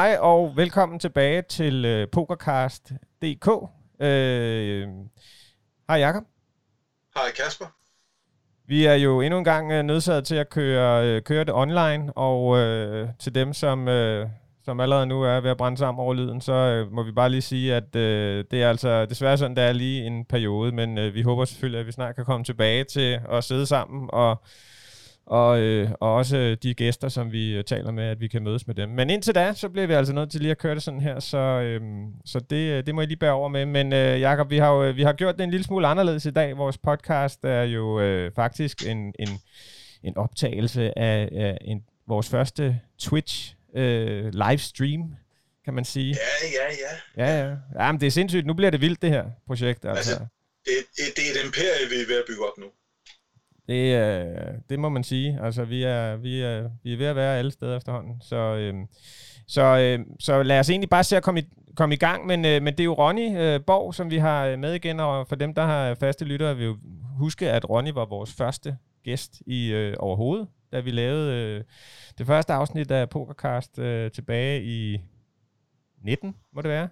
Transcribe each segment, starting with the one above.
Hej og velkommen tilbage til øh, PokerCast.dk. Øh, hej Jakob. Hej Kasper. Vi er jo endnu en gang øh, nødsaget til at køre, øh, køre det online, og øh, til dem, som, øh, som allerede nu er ved at brænde sammen over lyden, så øh, må vi bare lige sige, at øh, det er altså desværre sådan, det er lige en periode, men øh, vi håber selvfølgelig, at vi snart kan komme tilbage til at sidde sammen og og, øh, og også de gæster, som vi øh, taler med, at vi kan mødes med dem. Men indtil da, så bliver vi altså nødt til lige at køre det sådan her, så, øh, så det, øh, det må I lige bære over med. Men øh, Jakob, vi har jo vi har gjort det en lille smule anderledes i dag. Vores podcast er jo øh, faktisk en, en, en optagelse af, af en, vores første Twitch øh, livestream, kan man sige. Ja, ja, ja. Ja, ja. Jamen, det er sindssygt. Nu bliver det vildt, det her projekt. Altså, altså det, det, det er et imperie, vi er ved at bygge op nu. Det, øh, det må man sige. Altså, vi er, vi, er, vi er ved at være alle steder efterhånden. Så, øh, så, øh, så lad os egentlig bare se at komme i, komme i gang. Men, øh, men det er jo Ronny øh, Borg, som vi har med igen. Og for dem, der har faste lyttere, vil jo huske, at Ronny var vores første gæst i øh, overhovedet, da vi lavede øh, det første afsnit af Pokercast øh, tilbage i 19, må det være.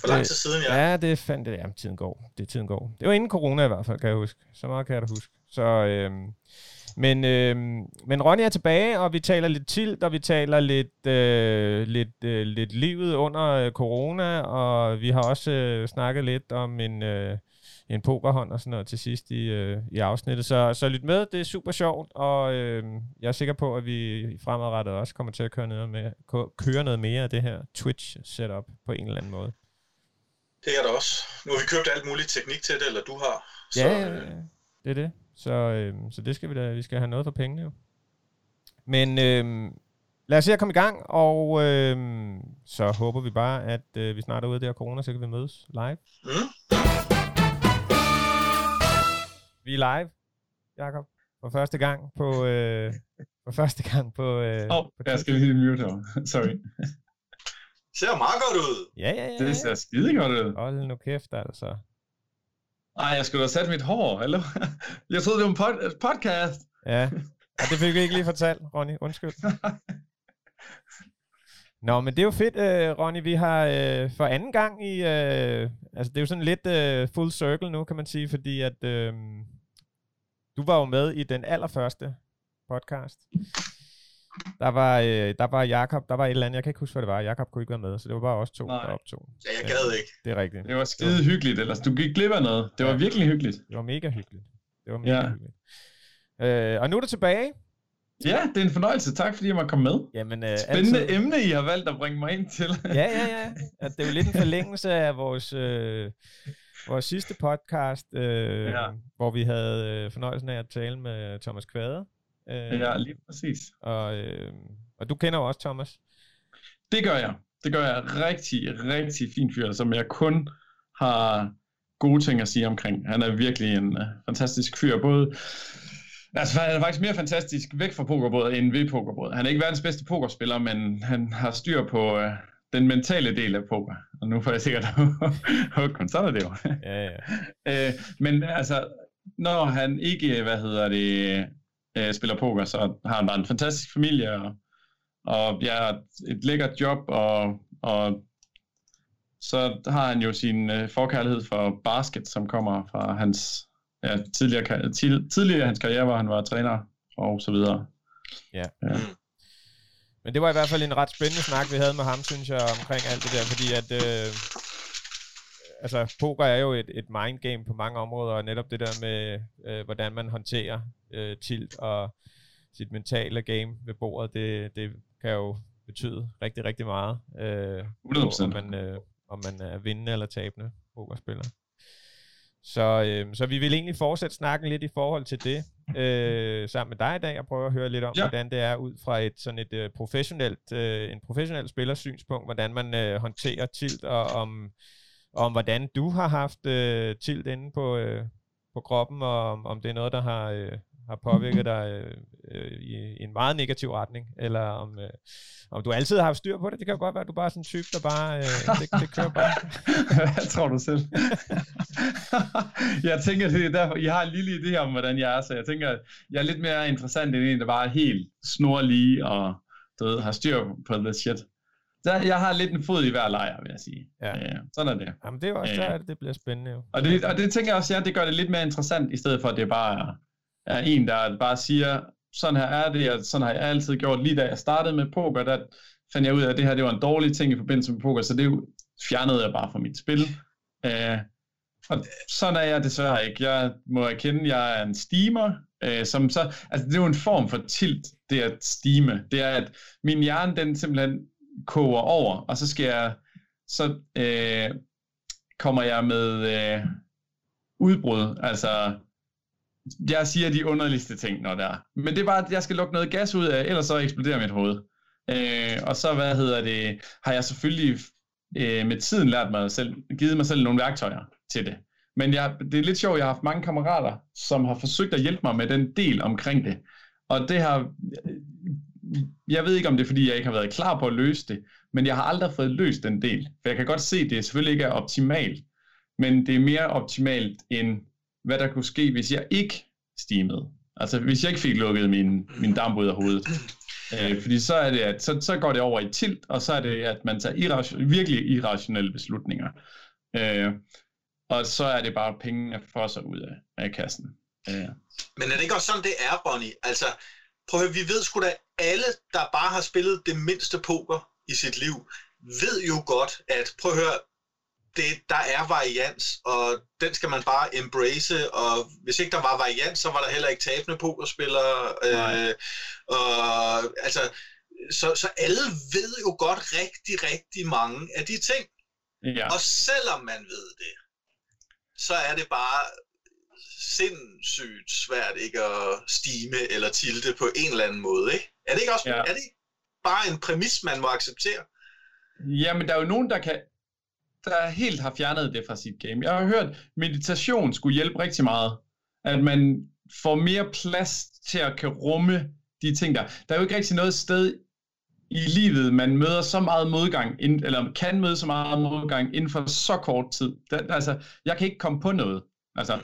For lang tid siden, ja. Ja, det fandt det. Ja, tiden går. Det tiden går. Det var inden corona i hvert fald, kan jeg huske. Så meget kan jeg da huske. Så, øhm, men, øhm, men Ronny er tilbage, og vi taler lidt til, og vi taler lidt, øh, lidt, øh, lidt livet under øh, corona, og vi har også øh, snakket lidt om en, øh, en pokerhånd og sådan noget til sidst i, øh, i afsnittet. Så, så lyt med, det er super sjovt, og øh, jeg er sikker på, at vi fremadrettet også kommer til at køre noget, med, køre noget mere af det her Twitch-setup på en eller anden måde. Det er der også. Nu har vi købt alt muligt teknik til det, eller du har. Så, ja, ja, ja, det er det. Så, øh, så det skal vi da, vi skal have noget for pengene jo. Men øh, lad os se at komme i gang, og øh, så håber vi bare, at øh, vi snart er ude af det her corona, så kan vi mødes live. Mm. Vi er live, Jakob, for første gang på... Øh, for første gang på... Øh, oh, på jeg skal lige mute her. Sorry. ser meget godt ud. Ja, ja, ja. Det ser skide godt ud. Hold nu kæft, altså. Nej, jeg skulle da sætte mit hår, eller? Jeg troede, det var en pod- podcast. Ja, ja det fik vi ikke lige fortalt, Ronny. Undskyld. Nå, men det er jo fedt, uh, Ronny. Vi har øh, for anden gang i... Øh, altså, det er jo sådan lidt øh, full circle nu, kan man sige, fordi at... Øh, du var jo med i den allerførste podcast. Der var, øh, der var Jakob, der var et eller andet, jeg kan ikke huske, hvad det var. Jakob kunne ikke være med, så det var bare os to, Nej. der optog. Ja, jeg gad ikke. Det er rigtigt. Det var skide hyggeligt, ellers du gik glip af noget. Det var ja. virkelig hyggeligt. Det var mega hyggeligt. Det var mega ja. hyggeligt. Øh, og nu er det tilbage. Ja, det er en fornøjelse. Tak fordi jeg måtte komme med. Jamen, øh, Spændende altid... emne, I har valgt at bringe mig ind til. ja, ja, ja. At det er jo lidt en forlængelse af vores, øh, vores sidste podcast, øh, ja. hvor vi havde øh, fornøjelsen af at tale med Thomas Kvade. Øh, ja, lige præcis. Og, øh, og du kender jo også Thomas. Det gør jeg. Det gør jeg rigtig, rigtig fin fyr, som jeg kun har gode ting at sige omkring. Han er virkelig en uh, fantastisk fyr, både Altså, han er faktisk mere fantastisk væk fra pokerbådet end ved pokerbådet. Han er ikke verdens bedste pokerspiller, men han har styr på uh, den mentale del af poker. Og nu får jeg sikkert hugge sådan er det jo. ja, ja. uh, men altså, når han ikke, hvad hedder det, øh, spiller poker, så har han bare en fantastisk familie, og, og ja, et lækkert job, og, og så har han jo sin øh, forkærlighed for basket, som kommer fra hans ja, tidligere, tidligere hans karriere, hvor han var træner og så videre. Ja. ja. Men det var i hvert fald en ret spændende snak, vi havde med ham, synes jeg, omkring alt det der, fordi at øh, altså, poker er jo et, et mind game på mange områder, og netop det der med, øh, hvordan man håndterer øh, tilt og sit mentale game ved bordet, det, det kan jo betyde rigtig, rigtig meget. Øh, 100%. Om man, øh, om man er vindende eller tabende pokerspiller. Så, øh, så vi vil egentlig fortsætte snakken lidt i forhold til det øh, sammen med dig i dag, og prøve at høre lidt om, ja. hvordan det er ud fra et sådan et øh, professionelt, øh, en professionel spillers synspunkt, hvordan man øh, håndterer tilt, og om om hvordan du har haft øh, tilt inde på, øh, på kroppen, og om, om det er noget, der har, øh, har påvirket dig øh, øh, i, i en meget negativ retning, eller om, øh, om du altid har haft styr på det. Det kan jo godt være, at du bare er sådan en type, der bare, øh, det, det kører bare. Hvad tror du selv? jeg tænker, det er derfor, I har en lille idé om, hvordan jeg er, så jeg tænker, jeg er lidt mere interessant end en, der bare er helt snorlige og du ved, har styr på the shit. Der, jeg har lidt en fod i hver lejr, vil jeg sige. Ja. Øh, sådan er det. Jamen, det er også øh, der, det bliver spændende jo. Og det, og det tænker jeg også, ja, det gør det lidt mere interessant, i stedet for, at det bare er en, der bare siger, sådan her er det, og sådan har jeg altid gjort. Lige da jeg startede med poker, der fandt jeg ud af, at det her det var en dårlig ting i forbindelse med poker, så det fjernede jeg bare fra mit spil. Øh, og sådan er jeg desværre ikke. Jeg må erkende, jeg er en steamer, øh, som så, altså det er jo en form for tilt, det at stime. Det er, at min hjerne, den simpelthen koger over, og så skal jeg, så øh, kommer jeg med øh, udbrud, altså jeg siger de underligste ting, når der. Men det er bare, at jeg skal lukke noget gas ud af, ellers så eksploderer mit hoved. Øh, og så, hvad hedder det, har jeg selvfølgelig øh, med tiden lært mig selv, givet mig selv nogle værktøjer til det. Men jeg, det er lidt sjovt, jeg har haft mange kammerater, som har forsøgt at hjælpe mig med den del omkring det. Og det har, jeg ved ikke om det er, fordi jeg ikke har været klar på at løse det, men jeg har aldrig fået løst den del. For jeg kan godt se, at det selvfølgelig ikke er optimalt, men det er mere optimalt end hvad der kunne ske, hvis jeg ikke steamede. Altså hvis jeg ikke fik lukket min, min damp ud af hovedet. Øh, fordi så, er det, at, så, så går det over i tilt, og så er det, at man tager irration, virkelig irrationelle beslutninger. Øh, og så er det bare pengene for sig ud af, af kassen. Øh. Men er det ikke også sådan, det er, Bonnie? Altså, prøv at høre, vi ved sgu da, alle, der bare har spillet det mindste poker i sit liv, ved jo godt, at prøv at høre, det, der er varians, og den skal man bare embrace, og hvis ikke der var varians, så var der heller ikke tabende pokerspillere. Øh, og, altså, så, så alle ved jo godt rigtig, rigtig mange af de ting. Ja. Og selvom man ved det, så er det bare sindssygt svært ikke at stime eller tilte på en eller anden måde. Ikke? Er det ikke også ja. er det bare en præmis, man må acceptere? Jamen, der er jo nogen, der kan der helt har fjernet det fra sit game. Jeg har hørt, at meditation skulle hjælpe rigtig meget. At man får mere plads til at kan rumme de ting der. Der er jo ikke rigtig noget sted i livet, man møder så meget modgang, eller kan møde så meget modgang inden for så kort tid. Der, altså, jeg kan ikke komme på noget. Altså,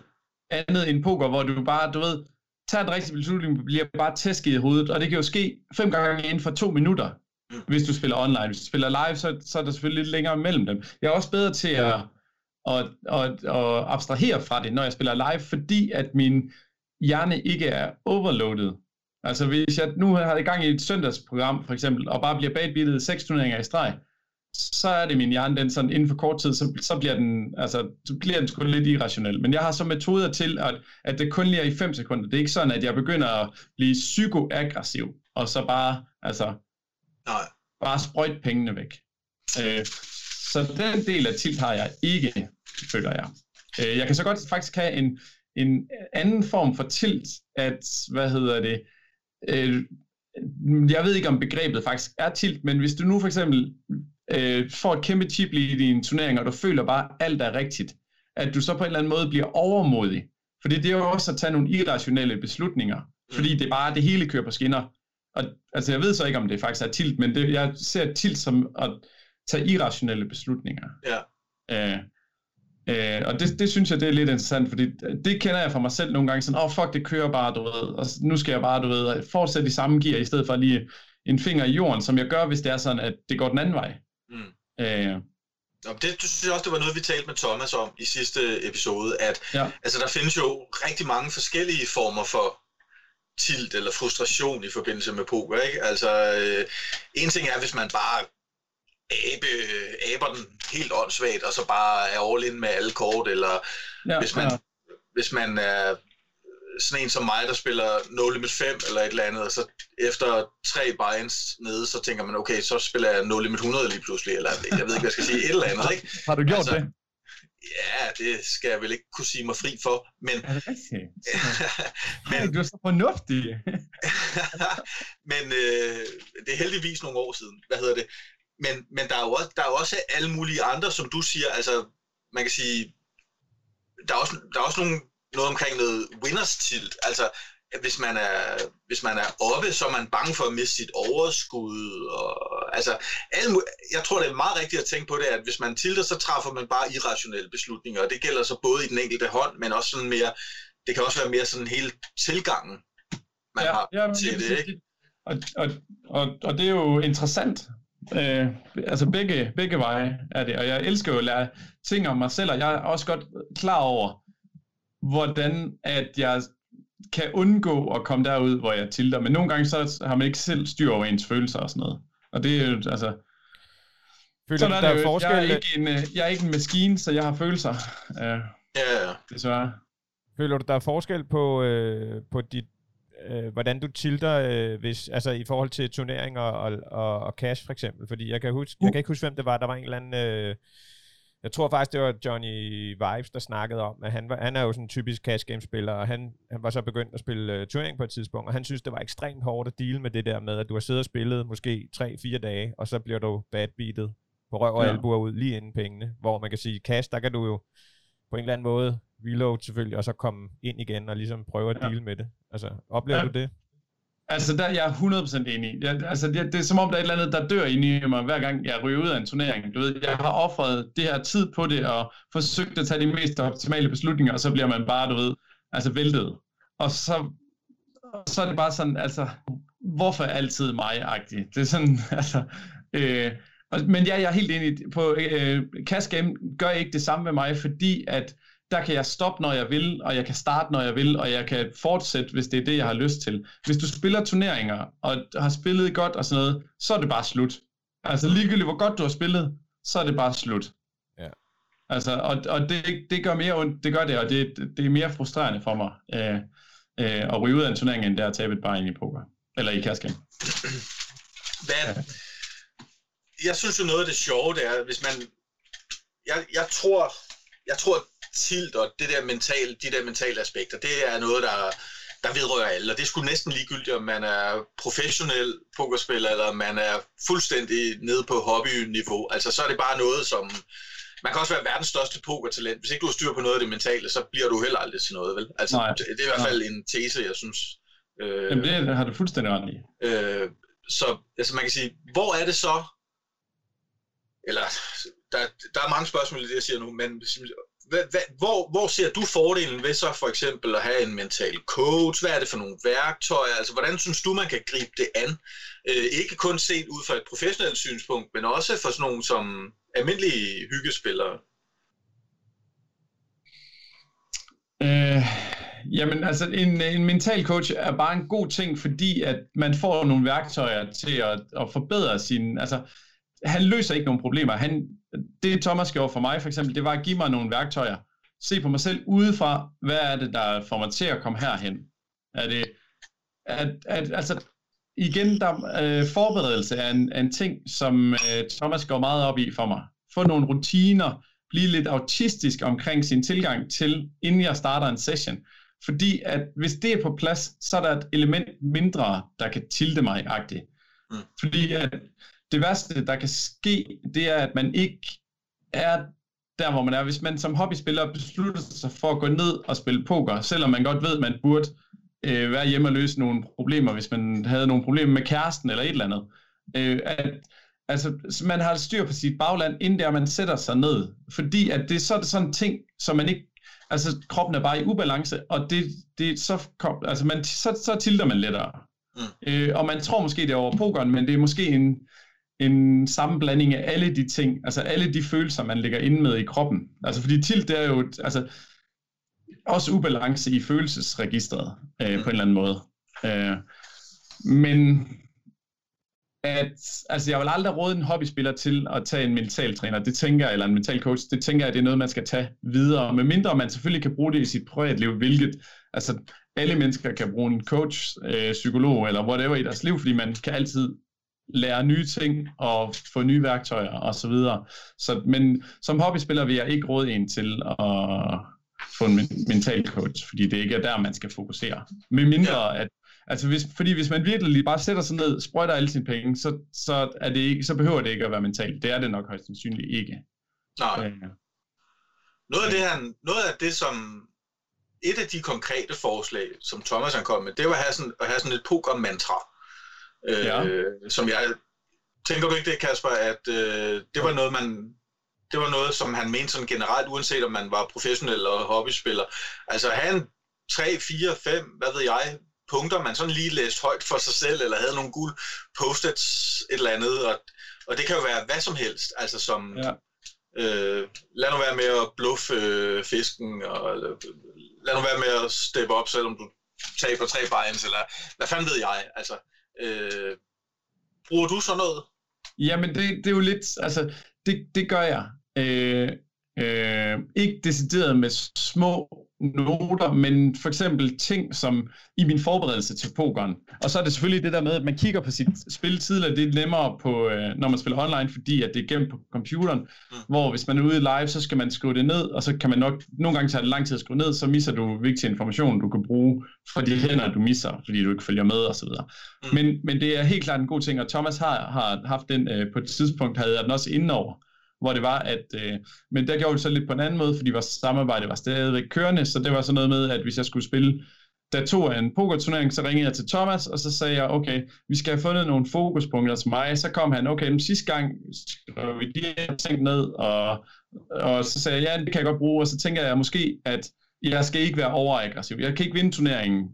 andet end poker, hvor du bare, du ved, tager en rigtig beslutning, bliver bare tæsket i hovedet, og det kan jo ske fem gange inden for to minutter hvis du spiller online. Hvis du spiller live, så, så er der selvfølgelig lidt længere mellem dem. Jeg er også bedre til at, at, at, at abstrahere fra det, når jeg spiller live, fordi at min hjerne ikke er overloadet. Altså hvis jeg nu har i gang i et søndagsprogram, for eksempel, og bare bliver bagbildet seks turneringer i streg, så er det min hjerne, den sådan inden for kort tid, så, så bliver den, altså, så bliver den sgu lidt irrationel. Men jeg har så metoder til, at, at det kun lige er i 5 sekunder. Det er ikke sådan, at jeg begynder at blive psykoaggressiv, og så bare, altså, Nej. Bare sprøjt pengene væk. Øh, så den del af tilt har jeg ikke, føler jeg. Øh, jeg kan så godt faktisk have en, en anden form for tilt, at, hvad hedder det, øh, jeg ved ikke om begrebet faktisk er tilt, men hvis du nu for eksempel øh, får et kæmpe chip i din turnering, og du føler bare, at alt er rigtigt, at du så på en eller anden måde bliver overmodig. Fordi det er jo også at tage nogle irrationelle beslutninger, fordi det bare det hele kører på skinner. Og, altså jeg ved så ikke, om det faktisk er tilt, men det, jeg ser tilt som at tage irrationelle beslutninger. Ja. Øh, øh, og det, det synes jeg, det er lidt interessant, fordi det kender jeg fra mig selv nogle gange, sådan, åh oh, fuck, det kører bare, du ved, og nu skal jeg bare, du ved, fortsætte i samme gear, i stedet for lige en finger i jorden, som jeg gør, hvis det er sådan, at det går den anden vej. Øh, det, det synes jeg også, det var noget, vi talte med Thomas om i sidste episode, at ja. altså, der findes jo rigtig mange forskellige former for tilt eller frustration i forbindelse med poker. Ikke? Altså, øh, en ting er, hvis man bare abe, aber den helt åndssvagt, og så bare er all in med alle kort, eller ja, hvis, man, ja. hvis man er sådan en som mig, der spiller No Limit 5 eller et eller andet, og så efter tre binds nede, så tænker man, okay, så spiller jeg No Limit 100 lige pludselig, eller jeg ved ikke, hvad jeg skal sige, et eller andet, ikke? Har du gjort altså, det? Ja, det skal jeg vel ikke kunne sige mig fri for, men... Er det rigtigt? men du er så fornuftig. men øh, det er heldigvis nogle år siden, hvad hedder det? Men, men der, er jo også, der er jo også alle mulige andre, som du siger, altså, man kan sige, der er også, der er også nogle, noget omkring noget winners tilt, altså, hvis man er, hvis man er oppe, så er man bange for at miste sit overskud. Og, altså, alle, jeg tror, det er meget rigtigt at tænke på det, at hvis man tilter, så træffer man bare irrationelle beslutninger, og det gælder så både i den enkelte hånd, men også sådan mere, det kan også være mere sådan hele tilgangen, man ja, har ja, til det. det ikke? Og, og, og, og det er jo interessant, Øh, altså begge, begge veje er det, og jeg elsker jo at lære ting om mig selv, og jeg er også godt klar over, hvordan at jeg kan undgå at komme derud, hvor jeg tilter. Men nogle gange så har man ikke selv styr over ens følelser og sådan noget. Og det er jo, altså... Føler sådan er der det jo. Forskel... Jeg, er ikke en, øh, jeg er ikke en maskine, så jeg har følelser. Uh, ja, ja. Desværre. Føler du, der er forskel på, øh, på dit, øh, hvordan du tilter, øh, hvis, altså i forhold til turneringer og, og, og cash for eksempel? Fordi jeg kan, huske, uh. jeg kan ikke huske, hvem det var. Der var en eller anden... Øh, jeg tror faktisk, det var Johnny Vibes, der snakkede om, at han, var, han er jo sådan en typisk cash game spiller, og han, han var så begyndt at spille uh, turnering på et tidspunkt, og han synes, det var ekstremt hårdt at deal med det der med, at du har siddet og spillet måske 3-4 dage, og så bliver du badbeatet på røv og ja. albuer ud lige inden pengene, hvor man kan sige, cash, der kan du jo på en eller anden måde reload selvfølgelig, og så komme ind igen og ligesom prøve at deal ja. med det. Altså, oplever ja. du det? Altså, der jeg er 100% enig. Jeg, altså, det, det er som om, der er et eller andet, der dør inde i mig, hver gang jeg ryger ud af en turnering. Du ved, jeg har offret det her tid på det, og forsøgt at tage de mest optimale beslutninger, og så bliver man bare, du ved, altså væltet. Og så, så er det bare sådan, altså, hvorfor altid mig-agtigt? Det er sådan, altså, øh, men ja, jeg er helt enig. På øh, Cash Game gør ikke det samme med mig, fordi at der kan jeg stoppe, når jeg vil, og jeg kan starte, når jeg vil, og jeg kan fortsætte, hvis det er det, jeg har lyst til. Hvis du spiller turneringer, og har spillet godt og sådan noget, så er det bare slut. Altså ligegyldigt, hvor godt du har spillet, så er det bare slut. Ja. Altså, og, og det, det gør mere ondt, det gør det, og det, det er mere frustrerende for mig øh, øh, at ryge ud af en turnering, end det at tabe et bare ind i poker. Eller i kærskab. Hvad? Ja. Jeg synes jo noget af det sjove, det er, hvis man... Jeg, jeg tror, jeg tror, tilt og det der mentale, de der mentale aspekter, det er noget, der, der vedrører alle, og det er sgu næsten ligegyldigt, om man er professionel pokerspiller, eller om man er fuldstændig nede på hobbyniveau. Altså, så er det bare noget, som... Man kan også være verdens største pokertalent. Hvis ikke du har styr på noget af det mentale, så bliver du heller aldrig til noget, vel? Altså, Nej. det, det er i hvert fald Nej. en tese, jeg synes... Øh, Jamen, det har du fuldstændig ret i. Øh, så altså, man kan sige, hvor er det så... Eller, der, der er mange spørgsmål i det, jeg siger nu, men hvor, hvor ser du fordelen ved så for eksempel at have en mental coach? Hvad er det for nogle værktøjer? Altså, hvordan synes du, man kan gribe det an? Øh, ikke kun set ud fra et professionelt synspunkt, men også for sådan nogle som almindelige hyggespillere. Øh, jamen, altså en, en mental coach er bare en god ting, fordi at man får nogle værktøjer til at, at forbedre sin... Altså, han løser ikke nogen problemer. Han, det Thomas gjorde for mig for eksempel, det var at give mig nogle værktøjer. Se på mig selv udefra, hvad er det, der får mig til at komme herhen? Er det, at, at, altså, igen, der, øh, forberedelse er en, en ting, som øh, Thomas går meget op i for mig. Få nogle rutiner, blive lidt autistisk omkring sin tilgang til, inden jeg starter en session. Fordi at hvis det er på plads, så er der et element mindre, der kan tilte mig-agtigt. Mm. Fordi at det værste, der kan ske, det er, at man ikke er der, hvor man er. Hvis man som hobbyspiller beslutter sig for at gå ned og spille poker, selvom man godt ved, at man burde øh, være hjemme og løse nogle problemer, hvis man havde nogle problemer med kæresten eller et eller andet. Øh, at, altså, man har styr på sit bagland, inden der man sætter sig ned. Fordi at det, så er det sådan en ting, som man ikke altså kroppen er bare i ubalance, og det, det så, altså man, så, så tilter man lettere. Mm. Øh, og man tror måske det er over pokeren, men det er måske en, en sammenblanding af alle de ting, altså alle de følelser, man lægger ind med i kroppen. Altså fordi tilt, det er jo altså, også ubalance i følelsesregistret øh, på en eller anden måde. Øh, men at, altså jeg vil aldrig råde en hobbyspiller til at tage en mental træner, det tænker jeg, eller en mental coach, det tænker jeg, det er noget, man skal tage videre, med mindre man selvfølgelig kan bruge det i sit privatliv, hvilket, altså alle mennesker kan bruge en coach, øh, psykolog eller whatever i deres liv, fordi man kan altid lære nye ting og få nye værktøjer og så videre. Så, men som hobbyspiller vil jeg ikke råde en til at få en mental coach, fordi det ikke er der, man skal fokusere. Med mindre at Altså hvis, fordi hvis man virkelig bare sætter sig ned, sprøjter alle sine penge, så, så, er det ikke, så behøver det ikke at være mentalt. Det er det nok højst sandsynligt ikke. Nej. Øh. Noget, af det, han, noget af det, som et af de konkrete forslag, som Thomas han kom med, det var at have sådan, at have sådan et poker-mantra øh, ja. som jeg tænker du ikke det, Kasper, at øh, det var noget, man det var noget, som han mente sådan generelt, uanset om man var professionel eller hobbyspiller. Altså have en 3, 4, 5, hvad ved jeg, punkter, man sådan lige læste højt for sig selv, eller havde nogle guld post et eller andet, og, og det kan jo være hvad som helst, altså som, ja. øh, lad nu være med at bluffe øh, fisken, og lad nu være med at steppe op, selvom du taber tre binds, eller hvad fanden ved jeg, altså, øh, bruger du så noget? Jamen, det, det er jo lidt, altså, det, det gør jeg. Øh, øh, ikke decideret med små noter, men for eksempel ting som i min forberedelse til pokeren. Og så er det selvfølgelig det der med, at man kigger på sit spil tidligere, det er nemmere, på, øh, når man spiller online, fordi at det er gemt på computeren, mm. hvor hvis man er ude live, så skal man skrive det ned, og så kan man nok, nogle gange tager det lang tid at skrive ned, så misser du vigtig information, du kan bruge for de hænder, du misser, fordi du ikke følger med osv. Mm. Men, men det er helt klart en god ting, og Thomas har, har haft den øh, på et tidspunkt, havde jeg den også indenover, hvor det var, at, øh, men der gjorde vi så lidt på en anden måde, fordi vores samarbejde var stadigvæk kørende, så det var sådan noget med, at hvis jeg skulle spille da tog en pokerturnering, så ringede jeg til Thomas, og så sagde jeg, okay, vi skal have fundet nogle fokuspunkter til mig. Så kom han, okay, men sidste gang skrev vi de her ting ned, og, og så sagde jeg, ja, det kan jeg godt bruge, og så tænker jeg måske, at jeg skal ikke være overaggressiv. Jeg kan ikke vinde turneringen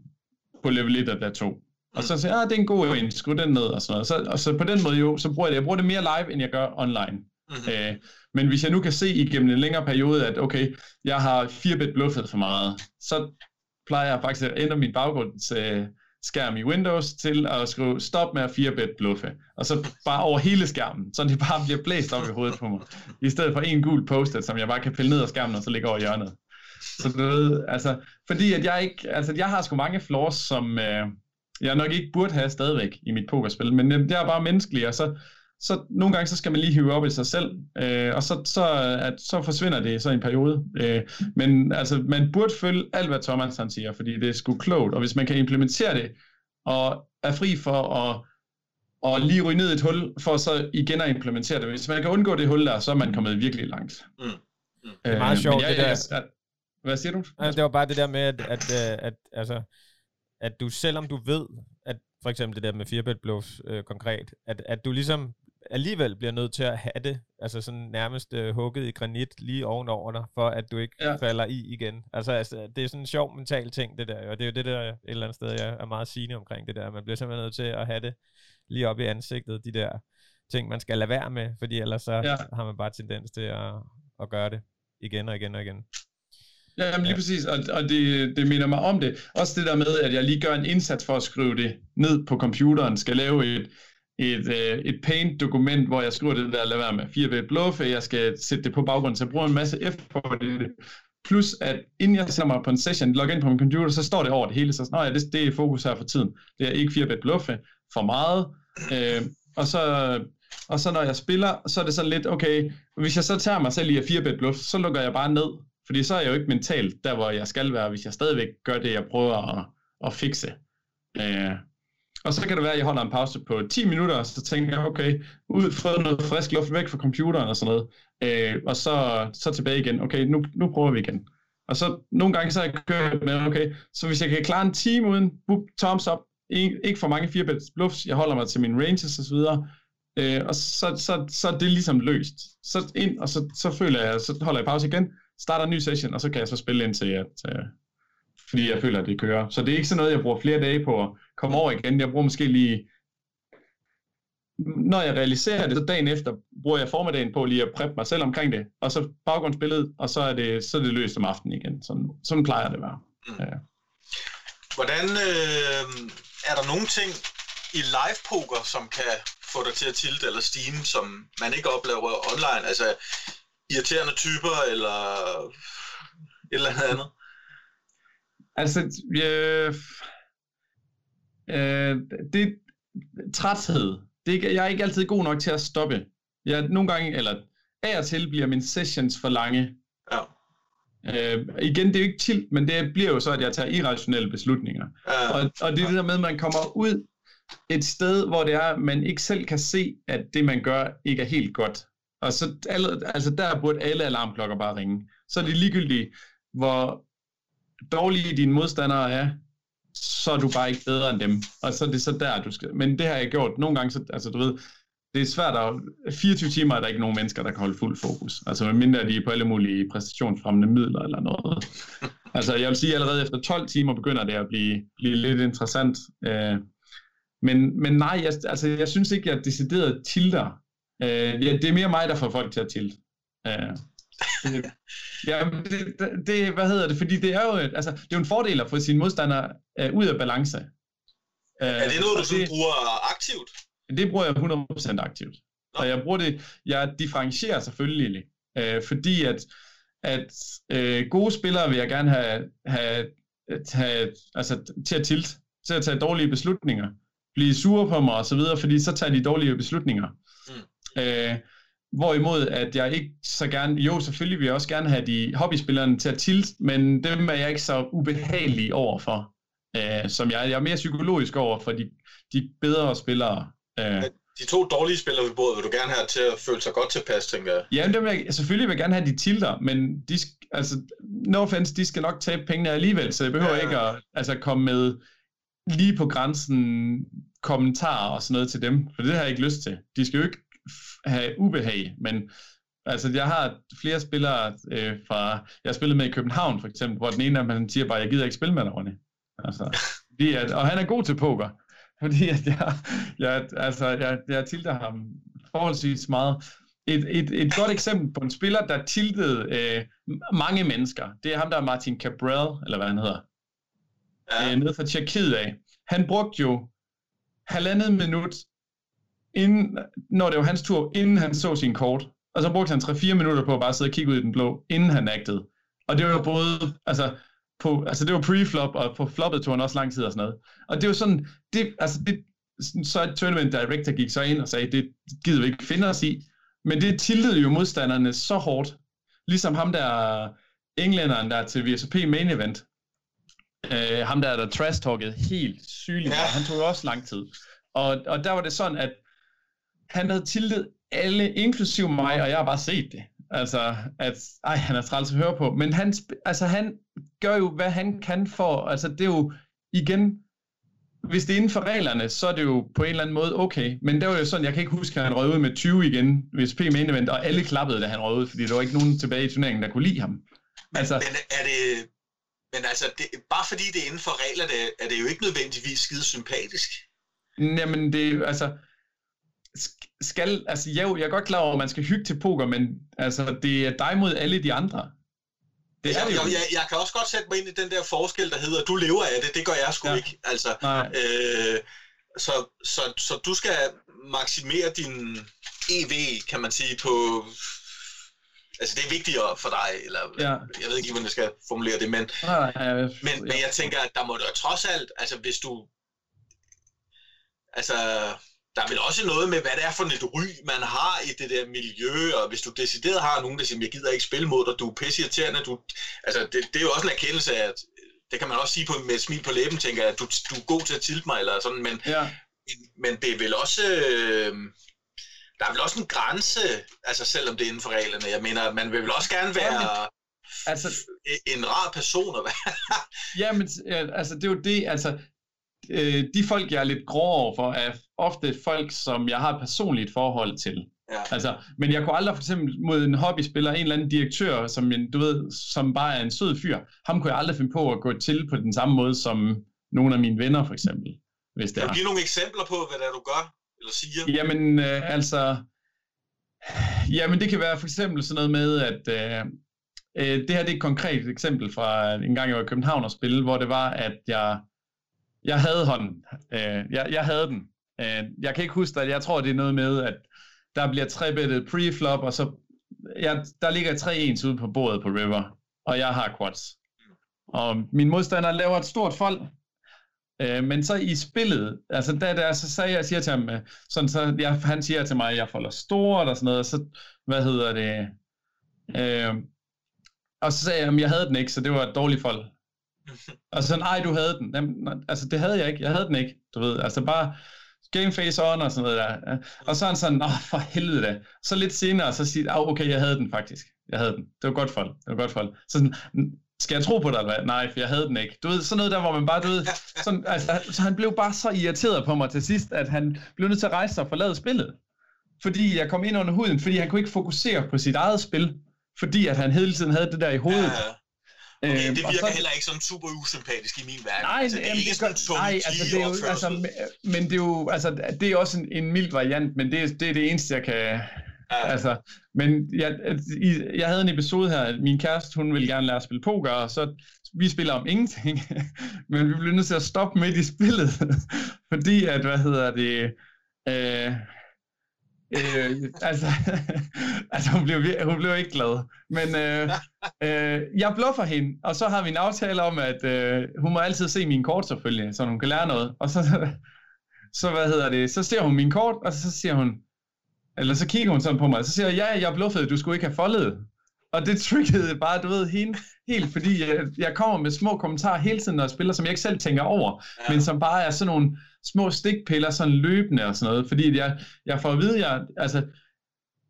på level 1 af der 2. Og så sagde jeg, ah, det er en god idé, skriv den ned, og sådan noget. Så, og så på den måde jo, så bruger jeg det. Jeg bruger det mere live, end jeg gør online. Mm-hmm. Æh, men hvis jeg nu kan se igennem en længere periode, at okay, jeg har 4-bit bluffet for meget, så plejer jeg faktisk at ændre min baggrundsskærm øh, i Windows til at skrive stop med at 4-bit bluffe. Og så bare over hele skærmen, så det bare bliver blæst op i hovedet på mig. I stedet for en gul post som jeg bare kan pille ned af skærmen og så ligger over hjørnet. Så du ved, altså, fordi at jeg ikke, altså jeg har sgu mange flaws, som øh, jeg nok ikke burde have stadigvæk i mit pokerspil, men det er bare menneskeligt, og så, så nogle gange så skal man lige hive op i sig selv, øh, og så, så, at, så forsvinder det så en periode. Øh, men altså, man burde følge alt, hvad Thomas han siger, fordi det er sgu klogt, og hvis man kan implementere det, og er fri for at og lige ryge ned i et hul, for så igen at implementere det. Hvis man kan undgå det hul der, så er man kommet virkelig langt. Mm. Mm. Det er meget øh, sjovt, jeg, det der. Jeg, hvad siger du? Altså, det var bare det der med, at, at, at, at, altså, at du, selvom du ved, at for eksempel det der med firebet bluffs øh, konkret, at, at du ligesom alligevel bliver nødt til at have det, altså sådan nærmest uh, hugget i granit lige ovenover dig, for at du ikke ja. falder i igen. Altså, altså, det er sådan en sjov mental ting, det der, og det er jo det der et eller andet sted, jeg er meget sigende omkring det der. Man bliver simpelthen nødt til at have det lige op i ansigtet, de der ting, man skal lade være med, fordi ellers så ja. har man bare tendens til at, at gøre det igen og igen og igen. Ja, jamen lige ja. præcis, og, og det, det minder mig om det. Også det der med, at jeg lige gør en indsats for at skrive det ned på computeren, skal lave et, et, øh, et paint-dokument, hvor jeg skriver det der, lad være med 4 bluff, jeg skal sætte det på baggrunden, så jeg bruger en masse effort på det. Plus at inden jeg sætter mig på en session, logger ind på min computer, så står det over det hele, så sådan, ja, det, det er fokus her for tiden. Det er ikke 4 bluffe for meget. Øh, og så og så når jeg spiller, så er det sådan lidt, okay, hvis jeg så tager mig selv i at 4 bluff, så lukker jeg bare ned. Fordi så er jeg jo ikke mentalt der, hvor jeg skal være, hvis jeg stadigvæk gør det, jeg prøver at, at fikse. Øh, og så kan det være, at jeg holder en pause på 10 minutter, og så tænker jeg, okay, ud få noget frisk luft væk fra computeren og sådan noget. Øh, og så, så tilbage igen. Okay, nu, nu prøver vi igen. Og så nogle gange så har jeg kørt med, okay, så hvis jeg kan klare en time uden boop, thumbs up, ikke, ikke for mange 4 bluffs, jeg holder mig til mine ranges og så videre, øh, og så, så, så er det ligesom løst. Så ind, og så, så føler jeg, så holder jeg pause igen, starter en ny session, og så kan jeg så spille ind til, at, øh, fordi jeg føler, at det kører. Så det er ikke sådan noget, jeg bruger flere dage på at komme over igen. Jeg bruger måske lige, når jeg realiserer det, så dagen efter bruger jeg formiddagen på lige at preppe mig selv omkring det, og så baggrundsbilledet, og så er det, så er det løst om aftenen igen. Sådan, sådan plejer det at være. Mm. Ja. Hvordan øh, er der nogle ting i live poker, som kan få dig til at tilte eller stime, som man ikke oplever online? Altså irriterende typer eller et eller andet? Altså, øh, øh, det træthed. Det jeg er ikke altid god nok til at stoppe. Jeg nogle gange, eller af og til bliver mine sessions for lange. Ja. Øh, igen, det er jo ikke til, men det bliver jo så, at jeg tager irrationelle beslutninger. Ja. Og, og det er det der med, at man kommer ud et sted, hvor det er, man ikke selv kan se, at det, man gør, ikke er helt godt. Og så alle, altså der burde alle alarmklokker bare ringe. Så er det ligegyldigt, hvor dårlige dine modstandere er, så er du bare ikke bedre end dem. Og så er det så der, du skal... Men det har jeg gjort nogle gange, så, altså du ved, det er svært at... 24 timer er der ikke nogen mennesker, der kan holde fuld fokus. Altså mindre de er på alle mulige præstationsfremmende midler eller noget. Altså, jeg vil sige, at allerede efter 12 timer begynder det at blive, blive lidt interessant. Øh, men, men nej, jeg, altså, jeg synes ikke, at jeg decideret tilter. Øh, ja, det er mere mig, der får folk til at tilte. Øh, det, ja, det, det, hvad hedder det? Fordi det er jo, altså, det er jo en fordel at få sine modstandere øh, ud af balance. Øh, er det noget, du det, bruger aktivt? Det bruger jeg 100% aktivt. Nå. Og jeg bruger det, jeg differentierer selvfølgelig, øh, fordi at, at øh, gode spillere vil jeg gerne have, have, have altså, til at tilt, til at tage dårlige beslutninger, blive sure på mig og så videre, fordi så tager de dårlige beslutninger. Mm. Øh, Hvorimod at jeg ikke så gerne, jo selvfølgelig vil jeg også gerne have de hobbyspillerne til at tilt, men dem er jeg ikke så ubehagelig over for, øh, som jeg, jeg er mere psykologisk over for de, de bedre spillere. Øh. De to dårlige spillere ved bordet vil du gerne have til at føle sig godt tilpas, tænker jeg. Ja, dem vil jeg, selvfølgelig vil jeg gerne have de tilter, men de, altså, no offense, de skal nok tabe pengene alligevel, så jeg behøver ja. ikke at altså, komme med lige på grænsen kommentarer og sådan noget til dem, for det har jeg ikke lyst til. De skal jo ikke have ubehag, men altså jeg har flere spillere øh, fra, jeg har spillet med i København for eksempel, hvor den ene af dem siger bare, jeg gider ikke spille med dig, Ronny. Altså, fordi at, og han er god til poker, fordi at jeg, jeg, altså, jeg, jeg tilter ham forholdsvis meget. Et, et, et godt eksempel på en spiller, der tiltede øh, mange mennesker, det er ham, der er Martin Cabral, eller hvad han hedder, ja. øh, nede fra Tjekkiet af. Han brugte jo halvandet minut inden, når det var hans tur, inden han så sin kort. Og så brugte han 3-4 minutter på at bare sidde og kigge ud i den blå, inden han agtede. Og det var både, altså, på, altså det var pre-flop, og på floppet tog han også lang tid og sådan noget. Og det var sådan, det, altså det, så et tournament director gik så ind og sagde, det gider vi ikke finde os i. Men det tiltede jo modstanderne så hårdt. Ligesom ham der, englænderen der til VSP Main Event. Uh, ham der, der trash-talkede helt sygeligt. Ja. Han tog jo også lang tid. Og, og der var det sådan, at han havde tiltet alle, inklusiv mig, og jeg har bare set det. Altså, at, ej, han er træls at høre på. Men han, altså, han gør jo, hvad han kan for, altså, det er jo, igen, hvis det er inden for reglerne, så er det jo på en eller anden måde okay. Men det var jo sådan, jeg kan ikke huske, at han røg ud med 20 igen, hvis P main event, og alle klappede, da han røg ud, fordi der var ikke nogen tilbage i turneringen, der kunne lide ham. Men, altså, men er det, men altså, det, bare fordi det er inden for reglerne, er det jo ikke nødvendigvis skide sympatisk. Jamen, det altså, skal, altså jeg, jeg er godt klar over, at man skal hygge til poker, men altså, det er dig mod alle de andre. Det er det jo. Jeg, jeg kan også godt sætte mig ind i den der forskel, der hedder, du lever af det, det gør jeg sgu ja. ikke. Altså, øh, så, så, så du skal maksimere din EV, kan man sige, på... Altså, det er vigtigere for dig, eller ja. jeg ved ikke, hvordan jeg skal formulere det, men, nej, nej, jeg, men, men jeg tænker, at der må du trods alt, altså hvis du... Altså, der er vel også noget med, hvad det er for et ry, man har i det der miljø, og hvis du decideret har nogen, der siger, jeg gider ikke spille mod dig, du er pissirriterende, du, altså det, det er jo også en erkendelse af, at det kan man også sige på, med et smil på læben, tænker jeg, at du, du er god til at tilte mig, eller sådan, men, ja. men det er vel også, øh, der er vel også en grænse, altså selvom det er inden for reglerne, jeg mener, man vil vel også gerne være, altså, en rar person at være. ja, men altså, det er jo det, altså, øh, de folk, jeg er lidt grå over for, er ofte folk, som jeg har et personligt forhold til. Ja. Altså, men jeg kunne aldrig for eksempel mod en hobbyspiller, en eller anden direktør, som, en, du ved, som bare er en sød fyr, ham kunne jeg aldrig finde på at gå til på den samme måde som nogle af mine venner for eksempel. Hvis det kan du give nogle eksempler på, hvad det er, du gør eller siger? Jamen, øh, altså, jamen det kan være for eksempel sådan noget med, at øh, øh, det her det er et konkret eksempel fra en gang, jeg var i København og spille, hvor det var, at jeg jeg havde hånden. Øh, jeg, jeg havde den. Øh, jeg kan ikke huske det. Jeg tror, det er noget med, at der bliver trebettet pre-flop, og så jeg, der ligger tre ens ude på bordet på river, og jeg har quads. Og min modstander laver et stort fold, øh, men så i spillet, altså da der, så sagde jeg, siger til ham, øh, sådan, så jeg, han siger til mig, at jeg folder stort og sådan noget, og så, hvad hedder det, øh, og så sagde jeg, at jeg havde den ikke, så det var et dårligt fold. Og sådan, nej, du havde den. Jamen, altså, det havde jeg ikke. Jeg havde den ikke, du ved. Altså, bare game face on og sådan noget der. Og så er han sådan, åh, for helvede da. Så lidt senere, så siger han, okay, jeg havde den faktisk. Jeg havde den. Det var godt for Det var godt for Så sådan, skal jeg tro på dig, eller hvad? Nej, for jeg havde den ikke. Du ved, sådan noget der, hvor man bare, du ved, sådan, altså, så han blev bare så irriteret på mig til sidst, at han blev nødt til at rejse sig og forlade spillet. Fordi jeg kom ind under huden, fordi han kunne ikke fokusere på sit eget spil, fordi at han hele tiden havde det der i hovedet. Ja, Okay, det virker så, heller ikke sådan super usympatisk i min verden. Nej, altså, det er ikke sådan Tony nej, altså, det er jo, altså, men det er jo, altså, det er også en, en mild variant, men det, det er det eneste, jeg kan, ja. altså, men jeg, jeg havde en episode her, min kæreste, hun ville gerne lære at spille poker, og så vi spiller om ingenting, men vi blev nødt til at stoppe midt i spillet, fordi at, hvad hedder det, øh, øh, altså, altså hun, blev, hun blev ikke glad. Men øh, øh, jeg bluffer hende, og så har vi en aftale om, at øh, hun må altid se mine kort selvfølgelig, så hun kan lære noget. Og så, så hvad hedder det, så ser hun min kort, og så siger hun, eller så kigger hun sådan på mig, og så siger jeg, ja, jeg bluffede, du skulle ikke have foldet. Og det triggede bare, du ved, hende helt, fordi jeg, jeg kommer med små kommentarer hele tiden, når jeg spiller, som jeg ikke selv tænker over, ja. men som bare er sådan nogle små stikpiller, sådan løbende og sådan noget, fordi jeg, jeg får at vide, jeg, altså,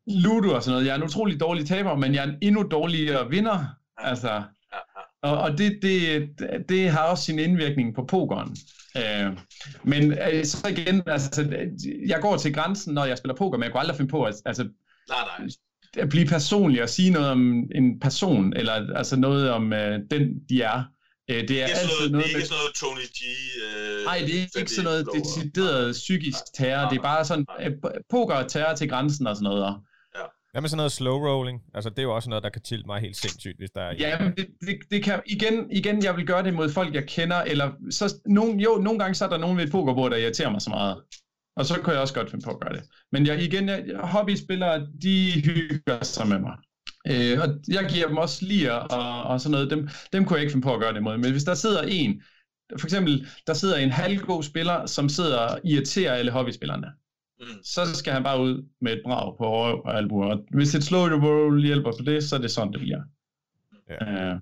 Ludo og sådan noget, jeg er en utrolig dårlig taber, men jeg er en endnu dårligere vinder, altså, og, og det, det, det har også sin indvirkning på pokeren. Øh, men øh, så igen, altså, jeg går til grænsen, når jeg spiller poker, men jeg kunne aldrig finde på at, altså, nej, nej at blive personlig og sige noget om en person, eller altså noget om øh, den, de er. Øh, det er, det er altid noget, noget, det er ikke med... sådan noget Tony G. Øh, Nej, det er ikke sådan noget decideret psykisk terror. Det er bare sådan øh, poker og terror til grænsen og sådan noget. Ja. Hvad med sådan noget slow rolling? Altså, det er jo også noget, der kan tilte mig helt sindssygt, hvis der er... Ja, men det, det, det kan... Igen, igen, jeg vil gøre det mod folk, jeg kender, eller... Så, nogen, jo, nogle gange så er der nogen ved et pokerbord, der irriterer mig så meget. Og så kan jeg også godt finde på at gøre det. Men jeg, igen, jeg, hobbyspillere, de hygger sig med mig. Øh, og jeg giver dem også lige og, og sådan noget. Dem, dem kunne jeg ikke finde på at gøre det mod. Men hvis der sidder en, for eksempel, der sidder en halvgod spiller, som sidder og irriterer alle hobbyspillerne, mm. så skal han bare ud med et brag på røv og albuer. Og hvis et slow roll hjælper på det, så er det sådan, det bliver. Ja. Øh,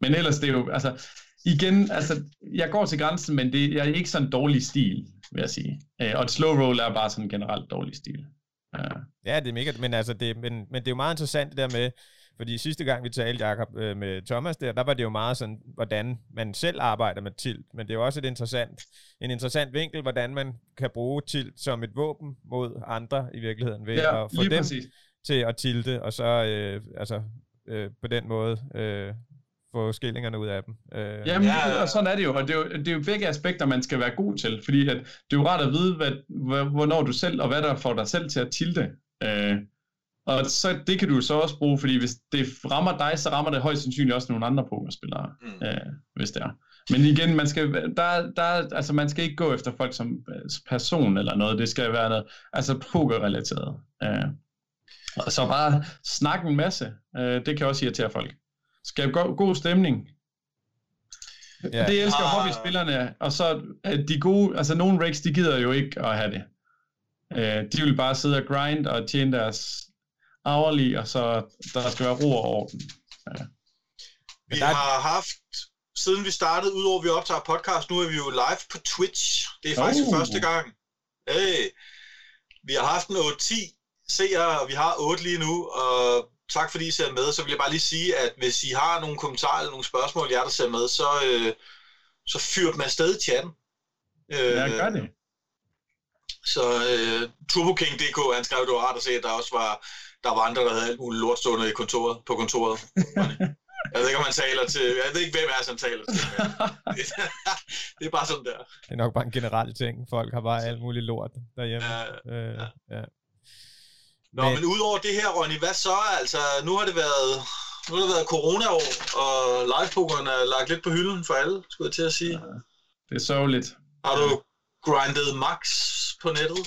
men ellers, det er jo, altså, igen, altså, jeg går til grænsen, men det jeg er ikke sådan en dårlig stil vil jeg sige. Øh, og et slow roll er bare sådan en generelt dårlig stil. Ja. ja, det er mega, men, altså det, men, men det er jo meget interessant det der med, fordi sidste gang vi talte, Jacob, øh, med Thomas der, der var det jo meget sådan, hvordan man selv arbejder med tilt, men det er jo også et interessant, en interessant vinkel, hvordan man kan bruge tilt som et våben mod andre i virkeligheden, ved ja, at få dem præcis. til at tilte, og så øh, altså, øh, på den måde øh, få skillingerne ud af dem. Øh. Jamen, ja, og sådan er det jo, og det er jo, det er jo begge aspekter, man skal være god til, fordi at det er jo rart at vide, hvad, hvornår du selv, og hvad der får dig selv til at tilte. Øh, og så, det kan du så også bruge, fordi hvis det rammer dig, så rammer det højst sandsynligt også nogle andre pokerspillere, mm. øh, hvis det er. Men igen, man skal, der, der, altså man skal ikke gå efter folk som øh, person eller noget, det skal være noget, altså poker-relateret. Øh. Og så bare snakke en masse, øh, det kan også irritere folk skabe go- god stemning. Ja. Det elsker ah. hobbyspillerne, og så de gode, altså nogle rigs, de gider jo ikke at have det. Uh, de vil bare sidde og grind og tjene deres hourly, og så der skal være ro og orden. Ja. Vi har haft, siden vi startede, udover at vi optager podcast, nu er vi jo live på Twitch. Det er faktisk oh. første gang. Hey. Vi har haft en 8-10 seere, og vi har 8 lige nu, og tak fordi I ser med. Så vil jeg bare lige sige, at hvis I har nogle kommentarer eller nogle spørgsmål, jer der ser med, så, øh, så fyr dem afsted i chatten. Øh, ja, gør det. Så øh, TurboKing.dk, han skrev, var rart at se, at der også var, der var andre, der havde alt muligt lort stående i kontoret, på kontoret. Jeg ved ikke, om han taler til... Jeg ved ikke, hvem er han taler til. Det, det er bare sådan der. Det er nok bare en generel ting. Folk har bare alt muligt lort derhjemme. Ja, øh, ja. Nå, men, men udover det her, Ronny, hvad så? Altså, nu har det været, nu har det været corona-år, og livepokeren er lagt lidt på hylden for alle, skulle jeg til at sige. Ja, det er sørgeligt. Har du grindet max på nettet?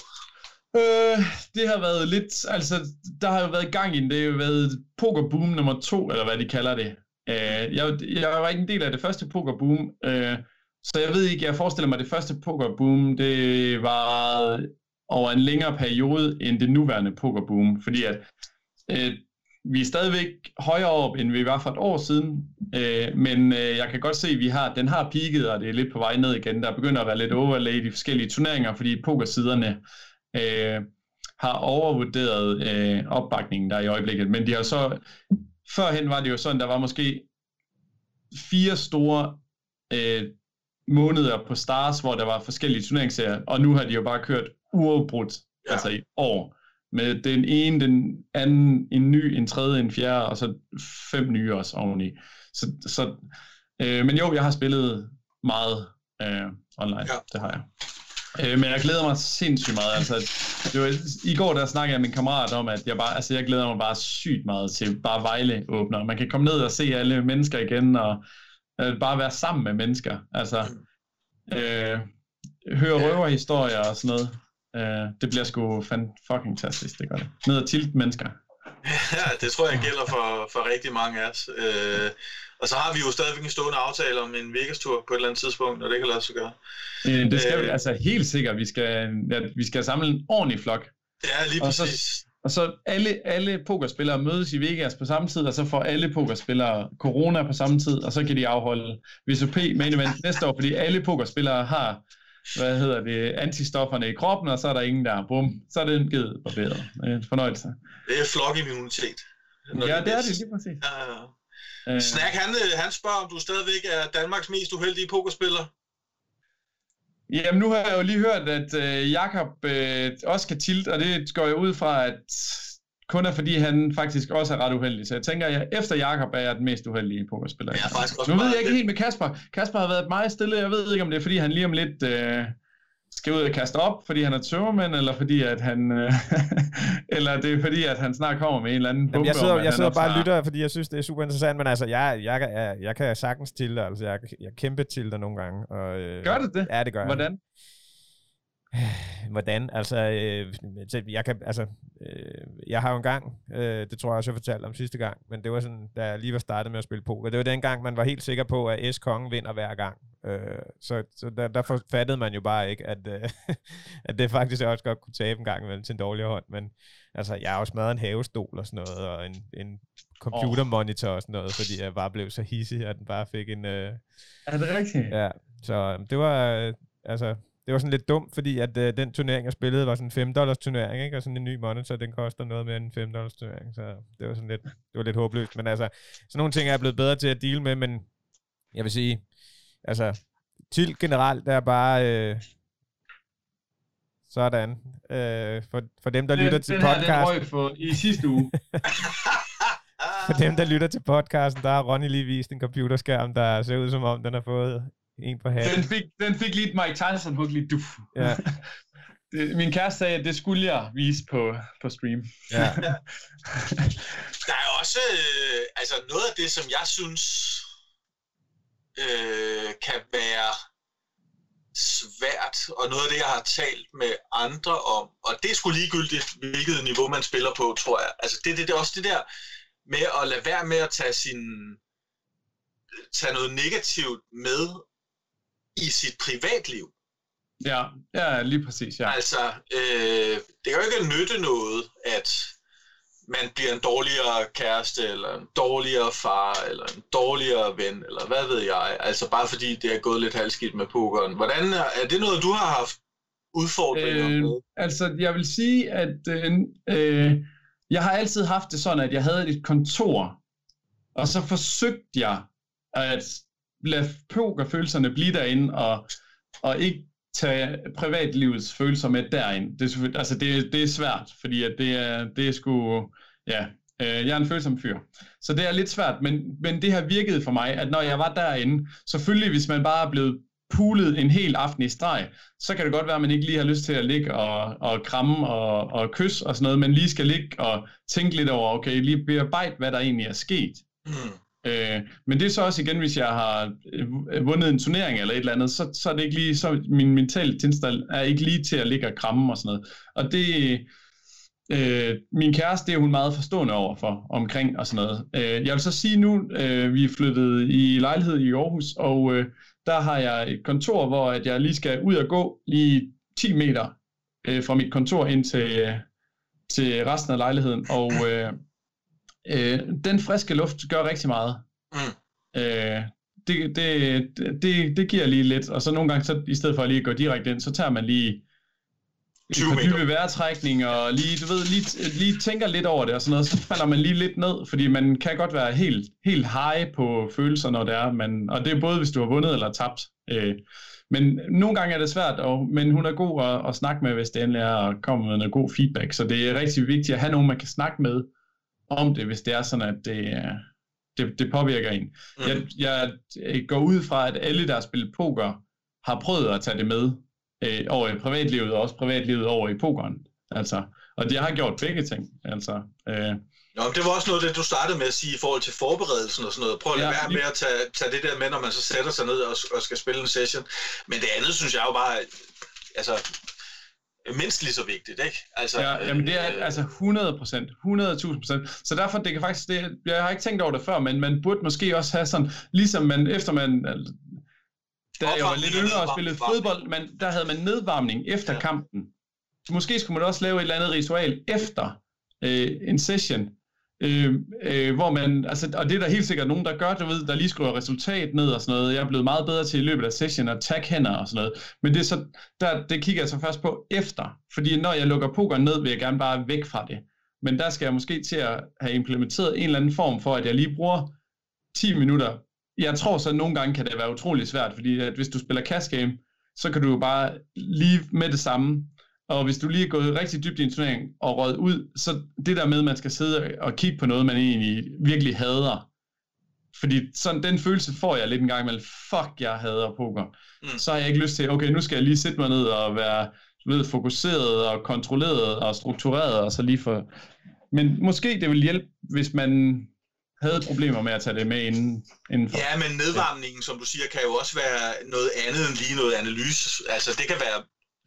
Øh, det har været lidt, altså, der har jo været gang i den. Det har jo været pokerboom nummer to, eller hvad de kalder det. Øh, jeg, jeg var ikke en del af det første pokerboom, øh, så jeg ved ikke, jeg forestiller mig, at det første pokerboom, det var over en længere periode end det nuværende pokerboom, fordi at øh, vi er stadigvæk højere op, end vi var for et år siden, øh, men øh, jeg kan godt se, at vi har, den har peaked, og det er lidt på vej ned igen. Der begynder at være lidt overlay i de forskellige turneringer, fordi pokersiderne øh, har overvurderet øh, opbakningen der i øjeblikket, men de har så, førhen var det jo sådan, der var måske fire store øh, måneder på Stars, hvor der var forskellige turneringsserier, og nu har de jo bare kørt uafbrudt, ja. altså i år. med den ene, den anden, en ny, en tredje, en fjerde, og så fem nye også oveni. Så, så, øh, men jo, jeg har spillet meget øh, online, ja. det har jeg. Øh, men jeg glæder mig sindssygt meget. Altså, det var, I går der snakkede jeg med min kammerat om, at jeg, bare, altså, jeg glæder mig bare sygt meget til bare Vejle åbner. Man kan komme ned og se alle mennesker igen, og øh, bare være sammen med mennesker. Altså, øh, høre røverhistorier og sådan noget. Øh, det bliver sgu fan fucking fantastisk, det gør det. Ned og tilt mennesker. Ja, det tror jeg gælder for, for rigtig mange af os. Øh, og så har vi jo stadigvæk en stående aftale om en Vegas-tur på et eller andet tidspunkt, når det kan lade sig gøre. Øh, det skal øh, vi, altså helt sikkert. Vi skal, ja, vi skal samle en ordentlig flok. Ja, lige præcis. Og så, og så alle, alle pokerspillere mødes i Vegas på samme tid, og så får alle pokerspillere corona på samme tid, og så kan de afholde VSOP main event næste år, fordi alle pokerspillere har hvad hedder det, antistofferne i kroppen, og så er der ingen der. Bum, så er det en givet barberet. En fornøjelse. Det er flokimmunitet. Ja, det, det er det lige præcis. Ja, ja. Øh. Snack, han, øh, han spørger, om du stadigvæk er Danmarks mest uheldige pokerspiller. Jamen, nu har jeg jo lige hørt, at øh, Jakob øh, også kan tilt, og det går jeg ud fra, at kun er fordi han faktisk også er ret uheldig. Så jeg tænker, at jeg, efter Jakob er jeg den mest uheldige pokerspiller. Ja, faktisk også nu ved jeg ikke helt med Kasper. Kasper har været meget stille. Jeg ved ikke, om det er fordi, han lige om lidt... Øh, skal ud og kaste op, fordi han er tømmermand, eller fordi at han, øh, eller det er fordi, at han snart kommer med en eller anden bombe Jeg sidder, om, jeg sidder bare og lytter, fordi jeg synes, det er super interessant, men altså, jeg, jeg, jeg, jeg kan sagtens til altså, jeg, jeg kæmpe til nogle gange. Og, øh, gør det det? Ja, det gør Hvordan? Hvordan? Altså, øh, jeg kan, altså, øh, jeg har jo engang, øh, det tror jeg også, jeg fortalte om sidste gang, men det var sådan, da jeg lige var startet med at spille poker, det var den gang, man var helt sikker på, at S-kongen vinder hver gang. Øh, så så der, der fattede man jo bare ikke, at, øh, at det faktisk også godt kunne tabe en gang imellem til en dårlig hånd, men altså, jeg har også smadret en havestol og sådan noget, og en, en computermonitor og sådan noget, fordi jeg bare blev så hissig, at den bare fik en... Øh, er det rigtigt? Ja, så det var, øh, altså, det var sådan lidt dumt, fordi at øh, den turnering, jeg spillede, var sådan en 5 dollars turnering, ikke? og sådan en ny monitor, den koster noget mere end en 5 dollars turnering, så det var sådan lidt, det var lidt håbløst. Men altså, sådan nogle ting er jeg blevet bedre til at deal med, men jeg vil sige, altså, til generelt er bare øh, sådan. Øh, for, for dem, der den, lytter til den podcast. Her, den for i sidste uge. for dem, der lytter til podcasten, der har Ronny lige vist en computerskærm, der ser ud som om, den har fået en på hatten. Den fik, den fik lige et Mike Tyson hug lige duf. Ja. det, min kæreste sagde, at det skulle jeg vise på, på stream. Ja. Der er også øh, altså noget af det, som jeg synes øh, kan være svært, og noget af det, jeg har talt med andre om, og det er sgu ligegyldigt, hvilket niveau man spiller på, tror jeg. Altså det, det, det er også det der med at lade være med at tage sin tage noget negativt med i sit privatliv. Ja, ja lige præcis. Ja. Altså, øh, det kan jo ikke nytte noget, at man bliver en dårligere kæreste, eller en dårligere far, eller en dårligere ven, eller hvad ved jeg. Altså bare fordi det er gået lidt halvskidt med pokeren. Hvordan er, er det noget, du har haft udfordringer øh, med? Altså, jeg vil sige, at øh, øh, jeg har altid haft det sådan, at jeg havde et kontor, og så forsøgte jeg at lad pokerfølelserne blive derinde, og, og ikke tage privatlivets følelser med derind. Det er, altså det, det er svært, fordi at det, er, det er sgu... Ja, øh, jeg er en følsom fyr. Så det er lidt svært, men, men det har virket for mig, at når jeg var derinde, selvfølgelig hvis man bare er blevet pulet en hel aften i streg, så kan det godt være, at man ikke lige har lyst til at ligge og, og kramme og, og kysse og sådan noget, men lige skal ligge og tænke lidt over, okay, lige bearbejde, hvad der egentlig er sket. Mm. Øh, men det er så også igen, hvis jeg har øh, vundet en turnering eller et eller andet, så, så er det ikke lige, så min mentale tilstand er ikke lige til at ligge og kramme og sådan noget. Og det, øh, min kæreste, det er hun meget forstående over for, omkring og sådan noget. Øh, jeg vil så sige nu, øh, vi er flyttet i lejlighed i Aarhus, og øh, der har jeg et kontor, hvor at jeg lige skal ud og gå lige 10 meter øh, fra mit kontor ind til, øh, til resten af lejligheden, og øh, øh, den friske luft gør rigtig meget. Mm. Øh, det, det, det, det giver lige lidt, og så nogle gange, så, i stedet for at lige gå direkte ind, så tager man lige en dybe vejrtrækning, og lige, du ved, lige, lige tænker lidt over det og sådan noget, så falder man lige lidt ned, fordi man kan godt være helt, helt high på følelser, når det er, man, og det er både, hvis du har vundet eller tabt. Øh, men nogle gange er det svært, og, men hun er god at, at snakke med, hvis det endelig er at komme med noget god feedback. Så det er rigtig vigtigt at have nogen, man kan snakke med om det, hvis det er sådan, at det, det, det påvirker en. Mm. Jeg, jeg går ud fra, at alle, der har spillet poker, har prøvet at tage det med øh, over i privatlivet, og også privatlivet over i pokeren. Altså, og det har gjort begge ting. Altså, øh, Nå, det var også noget, det du startede med at sige i forhold til forberedelsen og sådan noget. Prøv at lade ja, være med at tage, tage det der med, når man så sætter sig ned og, og skal spille en session. Men det andet synes jeg jo bare, altså, mindst lige så vigtigt, ikke? Altså, ja, jamen det er øh, altså 100 procent, 100.000 procent. Så derfor, det kan faktisk, det, jeg har ikke tænkt over det før, men man burde måske også have sådan, ligesom man, efter man, da jeg var lidt yngre og spillede fodbold, man, der havde man nedvarmning efter ja. kampen. Måske skulle man også lave et eller andet ritual efter øh, en session, øh, øh, hvor man, altså, og det er der helt sikkert nogen, der gør, du ved, der lige skriver resultat ned og sådan noget. Jeg er blevet meget bedre til i løbet af session at tag hænder og sådan noget. Men det, er så, der, det kigger jeg så først på efter, fordi når jeg lukker poker ned, vil jeg gerne bare væk fra det. Men der skal jeg måske til at have implementeret en eller anden form for, at jeg lige bruger 10 minutter. Jeg tror så, at nogle gange kan det være utrolig svært, fordi at hvis du spiller cash game, så kan du jo bare lige med det samme og hvis du lige er gået rigtig dybt i en turnering og røget ud, så det der med, at man skal sidde og kigge på noget, man egentlig virkelig hader, fordi sådan, den følelse får jeg lidt en gang imellem, fuck, jeg hader poker. Mm. Så har jeg ikke lyst til, okay, nu skal jeg lige sætte mig ned og være ved, fokuseret og kontrolleret og struktureret, og så lige for... Men måske det vil hjælpe, hvis man havde problemer med at tage det med inden, indenfor. Ja, men nedvarmningen, som du siger, kan jo også være noget andet end lige noget analyse. Altså, det kan være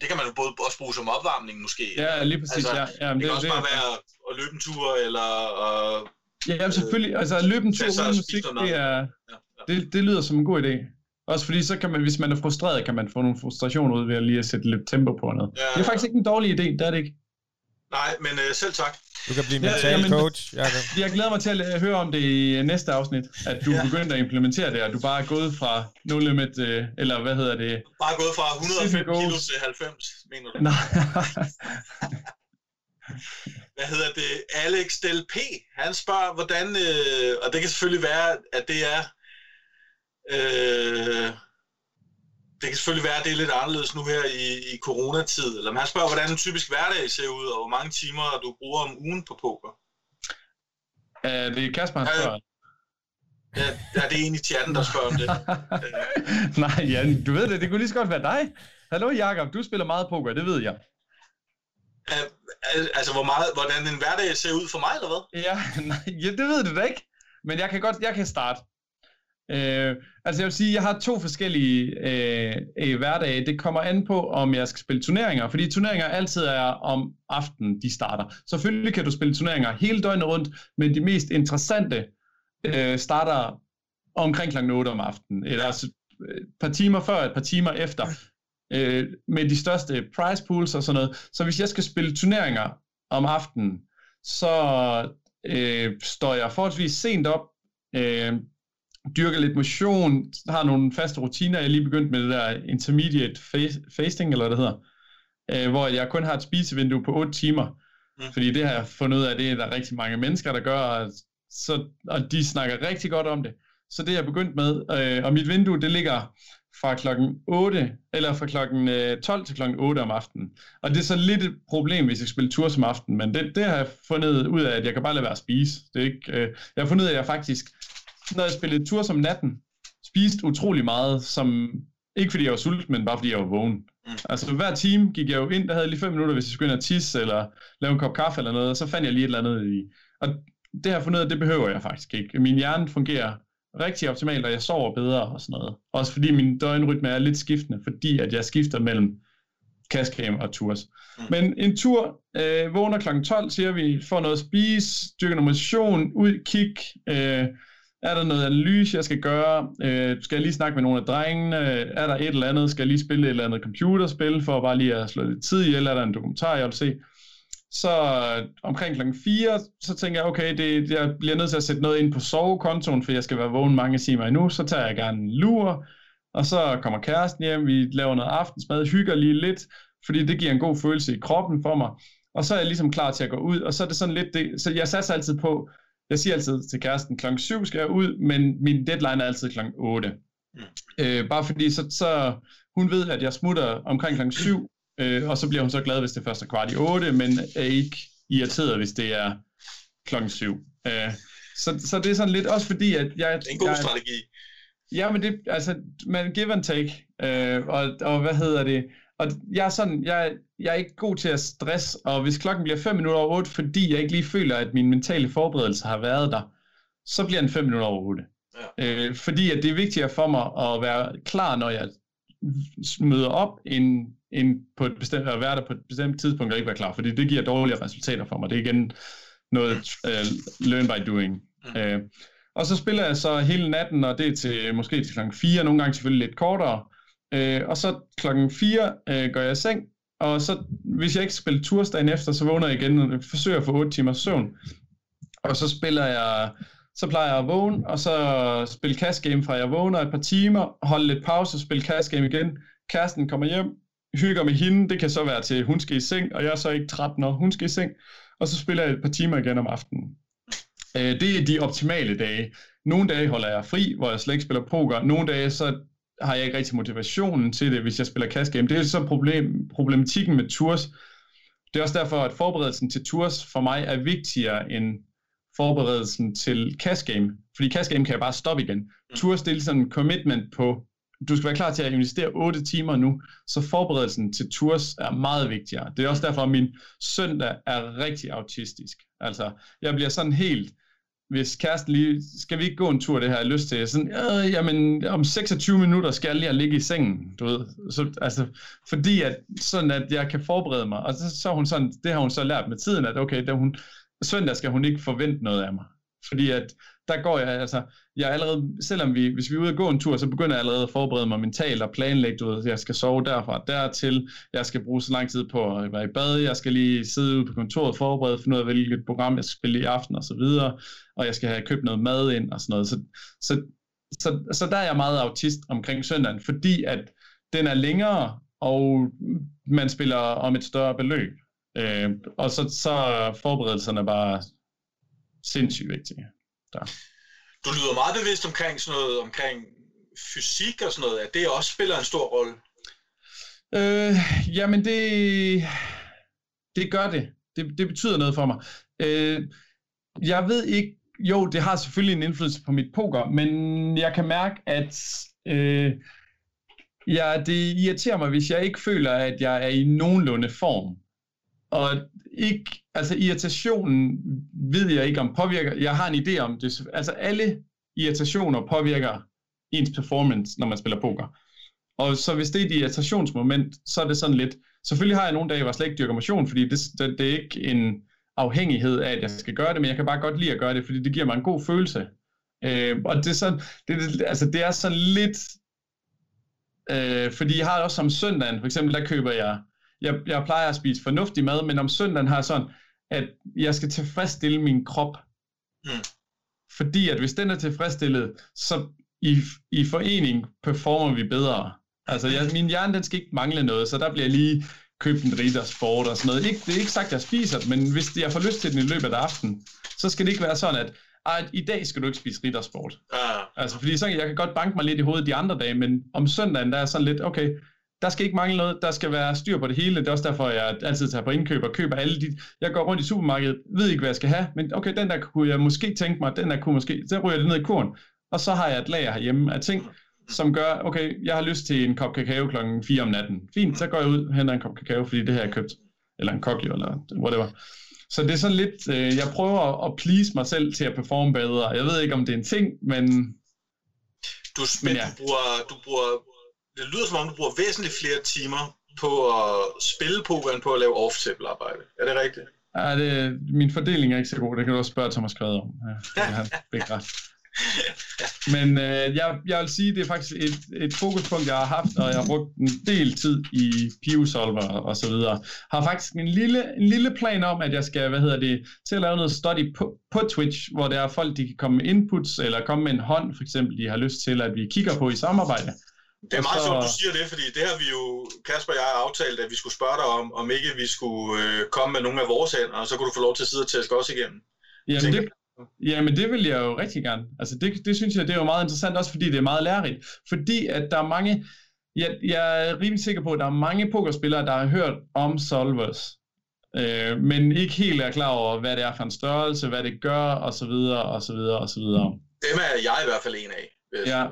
det kan man jo både også bruge som opvarmning måske. Ja, lige præcis. Altså, ja. Ja, det, det kan også det, bare være at løbe en tur, eller... Og, ja, jamen, selvfølgelig. Øh, altså at løbe en tur uden musik, det, er, ja, ja. Det, det lyder som en god idé. Også fordi, så kan man, hvis man er frustreret, kan man få nogle frustrationer ud ved at lige at sætte lidt tempo på noget. Ja, det er faktisk ikke en dårlig idé, det er det ikke. Nej, men øh, selv tak. Du kan blive mental ja, men, coach, Jacob. Jeg glæder mig til at høre om det i næste afsnit, at du ja. begyndte at implementere det, og du bare er gået fra no limit, øh, eller hvad hedder det? Bare gået fra 105 kilo til 90, mener du? Nej. hvad hedder det? Alex Del P, han spørger, hvordan, øh, og det kan selvfølgelig være, at det er, øh, det kan selvfølgelig være, at det er lidt anderledes nu her i, i coronatid. Eller man spørger, hvordan en typisk hverdag ser ud, og hvor mange timer du bruger om ugen på poker. Uh, det er Kasper, han spørger. Ja, ja, det er egentlig chatten, der spørger om det. Nej, ja, du ved det, det kunne lige så godt være dig. Hallo Jakob, du spiller meget poker, det ved jeg. Uh, altså, hvor meget, hvordan en hverdag ser ud for mig, eller hvad? Ja, nej, ja, det ved du da ikke. Men jeg kan godt, jeg kan starte. Øh, altså jeg vil sige, jeg har to forskellige øh, øh, hverdage. Det kommer an på, om jeg skal spille turneringer, fordi turneringer altid er om aftenen, de starter. Selvfølgelig kan du spille turneringer hele døgnet rundt, men de mest interessante øh, starter omkring kl. 8 om aftenen, eller altså øh, et par timer før, et par timer efter, øh, med de største prize pools og sådan noget. Så hvis jeg skal spille turneringer om aftenen, så øh, står jeg forholdsvis sent op, øh, dyrker lidt motion, har nogle faste rutiner. Jeg er lige begyndt med det der intermediate fasting, eller hvad det hedder, øh, hvor jeg kun har et spisevindue på 8 timer. Mm. Fordi det har jeg fundet ud af, det er der rigtig mange mennesker, der gør, og, så, og de snakker rigtig godt om det. Så det er jeg begyndt med, øh, og mit vindue, det ligger fra klokken 8, eller fra klokken 12 øh, til klokken 8 om aftenen. Og det er så lidt et problem, hvis jeg spiller tur som aften, men det, det har jeg fundet ud af, at jeg kan bare lade være at spise. Det er ikke, øh, jeg har fundet ud af, at jeg faktisk når jeg spillede tur som natten, spiste utrolig meget, som ikke fordi jeg var sulten, men bare fordi jeg var vågen. Mm. Altså hver time gik jeg jo ind, der havde lige 5 minutter, hvis jeg skulle ind og tisse, eller lave en kop kaffe eller noget, og så fandt jeg lige et eller andet i. Og det har jeg fundet ud af, det behøver jeg faktisk ikke. Min hjerne fungerer rigtig optimalt, og jeg sover bedre og sådan noget. Også fordi min døgnrytme er lidt skiftende, fordi at jeg skifter mellem cascam og tours. Mm. Men en tur, øh, vågner kl. 12, siger vi, får noget at spise, dyrker noget motion, ud, kig, øh, er der noget analyse, jeg skal gøre? Øh, skal jeg lige snakke med nogle af drengene? Er der et eller andet? Skal jeg lige spille et eller andet computerspil for bare lige at slå lidt tid ihjel? Er der en dokumentar, jeg vil se? Så øh, omkring klokken 4, så tænker jeg, okay, det, jeg bliver nødt til at sætte noget ind på sovekontoen, for jeg skal være vågen mange timer endnu. Så tager jeg gerne en lur, og så kommer kæresten hjem, vi laver noget aftensmad, hygger lige lidt, fordi det giver en god følelse i kroppen for mig. Og så er jeg ligesom klar til at gå ud, og så er det sådan lidt det, så jeg satser altid på, jeg siger altid til kæresten, klokken 7 skal jeg ud, men min deadline er altid klokken 8. Mm. Øh, bare fordi så, så hun ved, at jeg smutter omkring klokken 7, øh, og så bliver hun så glad, hvis det først er kvart i 8, men er ikke irriteret, hvis det er klokken 7. Øh, så, så det er sådan lidt, også fordi, at jeg... Det er en god jeg, strategi. Ja, men det, altså, man give and take, øh, og, og hvad hedder det, og jeg er sådan, jeg, jeg er ikke god til at stress, og hvis klokken bliver 5 minutter over 8, fordi jeg ikke lige føler, at min mentale forberedelse har været der, så bliver den 5 minutter over 8. Ja. Øh, fordi at det er vigtigere for mig at være klar, når jeg møder op, end, end på et bestemt, at være der på et bestemt tidspunkt og ikke være klar, fordi det giver dårlige resultater for mig. Det er igen noget uh, learn by doing. Mm. Uh, og så spiller jeg så hele natten, og det er til måske til klokken 4, nogle gange selvfølgelig lidt kortere. Uh, og så klokken 4 uh, går jeg i seng, og så hvis jeg ikke spiller tursdagen efter, så vågner jeg igen og forsøger at få 8 timers søvn. Og så spiller jeg så plejer jeg at vågne, og så spille cash game fra jeg vågner et par timer, holde lidt pause, spille cash game igen. Kæresten kommer hjem, hygger med hende, det kan så være til, hun skal i seng, og jeg er så ikke træt, når hun skal i seng. Og så spiller jeg et par timer igen om aftenen. Øh, det er de optimale dage. Nogle dage holder jeg fri, hvor jeg slet ikke spiller poker. Nogle dage så har jeg ikke rigtig motivationen til det, hvis jeg spiller cash game. Det er så problem, problematikken med tours. Det er også derfor, at forberedelsen til tours for mig er vigtigere end forberedelsen til cash game. Fordi cash game kan jeg bare stoppe igen. Mm. Tour stille sådan en commitment på, du skal være klar til at investere 8 timer nu, så forberedelsen til tours er meget vigtigere. Det er også derfor, at min søndag er rigtig autistisk. Altså, jeg bliver sådan helt, hvis kæresten lige, skal vi ikke gå en tur, det har jeg lyst til, sådan, øh, jamen, om 26 minutter skal jeg lige ligge i sengen, du ved, så, altså, fordi at, sådan at jeg kan forberede mig, og så, så hun sådan, det har hun så lært med tiden, at okay, da hun, søndag skal hun ikke forvente noget af mig. Fordi at der går jeg, altså, jeg allerede, selvom vi, hvis vi er ude og gå en tur, så begynder jeg allerede at forberede mig mentalt og planlægge, du ved, jeg skal sove derfra dertil, jeg skal bruge så lang tid på at være i bad, jeg skal lige sidde ude på kontoret og forberede, finde ud af, hvilket program jeg skal spille i aften og så videre, og jeg skal have købt noget mad ind og sådan noget. Så, så, så, så der er jeg meget autist omkring søndagen, fordi at den er længere, og man spiller om et større beløb. Øh, og så, så forberedelserne er forberedelserne bare sindssygt vigtige. Der. Du lyder meget bevidst omkring sådan noget, omkring fysik og sådan noget, at det også spiller en stor rolle. Øh, jamen det, det gør det. det. Det betyder noget for mig. Øh, jeg ved ikke, jo, det har selvfølgelig en indflydelse på mit poker, men jeg kan mærke, at øh, ja, det irriterer mig, hvis jeg ikke føler, at jeg er i nogenlunde form. Og ikke, altså irritationen ved jeg ikke om påvirker, jeg har en idé om det, altså alle irritationer påvirker ens performance, når man spiller poker. Og så hvis det er et irritationsmoment, så er det sådan lidt, selvfølgelig har jeg nogle dage, hvor jeg slet ikke dyrker motion, fordi det, det, det er ikke en afhængighed af, at jeg skal gøre det, men jeg kan bare godt lide at gøre det, fordi det giver mig en god følelse. Øh, og det er, sådan, det, altså, det er sådan lidt, øh, fordi jeg har også som søndagen, for eksempel, der køber jeg jeg, jeg plejer at spise fornuftig mad, men om søndagen har jeg sådan, at jeg skal tilfredsstille min krop. Mm. Fordi at hvis den er tilfredsstillet, så i, i forening performer vi bedre. Altså, jeg, min hjerne, den skal ikke mangle noget, så der bliver lige købt en Ritter Sport og sådan noget. Ikke, det er ikke sagt, at jeg spiser det, men hvis jeg får lyst til den i løbet af aftenen, så skal det ikke være sådan, at ej, i dag skal du ikke spise Ritter Sport. Ah. Altså, fordi så, jeg kan godt banke mig lidt i hovedet de andre dage, men om søndagen, der er sådan lidt, okay, der skal ikke mangle noget, der skal være styr på det hele. Det er også derfor, jeg altid tager på indkøb og køber alle de... Jeg går rundt i supermarkedet, ved ikke, hvad jeg skal have, men okay, den der kunne jeg måske tænke mig, den der kunne måske... Så ryger det ned i korn, og så har jeg et lager herhjemme af ting, som gør, okay, jeg har lyst til en kop kakao klokken 4 om natten. Fint, så går jeg ud og henter en kop kakao, fordi det her er købt. Eller en kokjo, eller whatever. Så det er sådan lidt, øh, jeg prøver at please mig selv til at performe bedre. Jeg ved ikke, om det er en ting, men... Du, men, men ja. du, bruger, du bruger det lyder som om, du bruger væsentligt flere timer på at spille poker, end på at lave off-table arbejde. Er det rigtigt? Ja, det, min fordeling er ikke så god. Det kan du også spørge Thomas Skræder om. Ja, det har ret. Men øh, jeg, jeg vil sige, det er faktisk et, et fokuspunkt, jeg har haft, og jeg har brugt en del tid i PiuSolver og så videre. Har faktisk en lille, en lille plan om, at jeg skal, hvad hedder det, til at lave noget study på, på Twitch, hvor der er folk, de kan komme med inputs, eller komme med en hånd, for eksempel, de har lyst til, at vi kigger på i samarbejde Det er meget så... sjovt, du siger det, fordi det har vi jo, Kasper og jeg, aftalt, at vi skulle spørge dig om, om ikke vi skulle øh, komme med nogle af vores hænder, og så kunne du få lov til at sidde og tæske os igennem. Jamen det, jamen det vil jeg jo rigtig gerne. Altså det, det synes jeg, det er jo meget interessant, også fordi det er meget lærerigt. Fordi at der er mange, jeg, jeg er rimelig sikker på, at der er mange pokerspillere, der har hørt om solvers, øh, men ikke helt er klar over, hvad det er for en størrelse, hvad det gør, og så videre, og så videre, og så videre. Dem er jeg i hvert fald en af. Ja,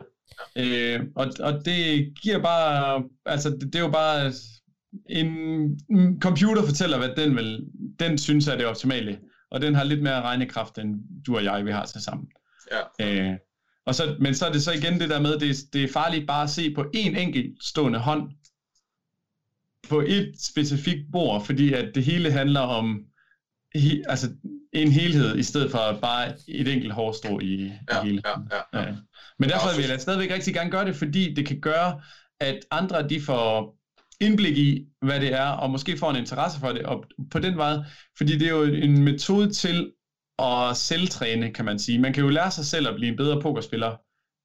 Øh, og, og det giver bare, altså det, det er jo bare, en computer fortæller, hvad den vil, den synes er det optimale, og den har lidt mere regnekraft, end du og jeg, vi har til sammen. Ja. Øh, og så, men så er det så igen det der med, det, det er farligt bare at se på en enkelt stående hånd, på et specifikt bord, fordi at det hele handler om he, altså en helhed, i stedet for bare et enkelt hårstrå i, ja, i hele. Ja, ja, ja. Ja. Men derfor vil jeg stadigvæk rigtig gerne gøre det, fordi det kan gøre, at andre de får indblik i, hvad det er, og måske får en interesse for det, og på den måde, fordi det er jo en metode til at selvtræne, kan man sige. Man kan jo lære sig selv at blive en bedre pokerspiller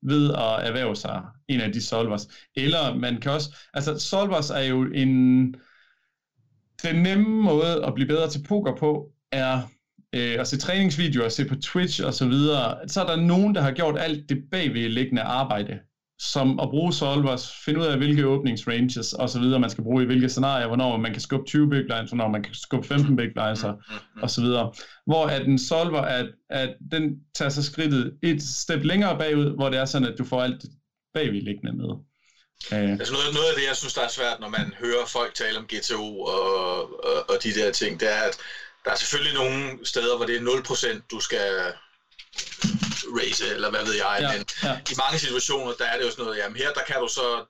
ved at erhverve sig en af de solvers. Eller man kan også, altså solvers er jo en, den nemme måde at blive bedre til poker på, er øh, og se træningsvideoer, se på Twitch og så videre, så er der nogen, der har gjort alt det bagvedliggende arbejde, som at bruge solvers, finde ud af, hvilke åbningsranges og så videre, man skal bruge i hvilke scenarier, hvornår man kan skubbe 20 big lines, hvornår man kan skubbe 15 big lines og, og så videre. Hvor at en solver, at, at den tager sig skridtet et step længere bagud, hvor det er sådan, at du får alt bagvedliggende med. Uh, altså noget, noget af det, jeg synes, der er svært, når man hører folk tale om GTO og, og, og de der ting, det er, at der er selvfølgelig nogle steder, hvor det er 0% du skal race, eller hvad ved jeg, ja, men ja. i mange situationer, der er det jo sådan noget, jamen her, der kan du så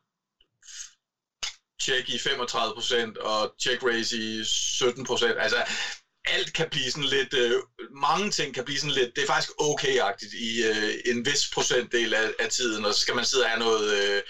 check i 35% og check race i 17%, altså alt kan blive sådan lidt, øh, mange ting kan blive sådan lidt, det er faktisk okay-agtigt i øh, en vis procentdel af, af tiden, og så skal man sidde og have noget øh,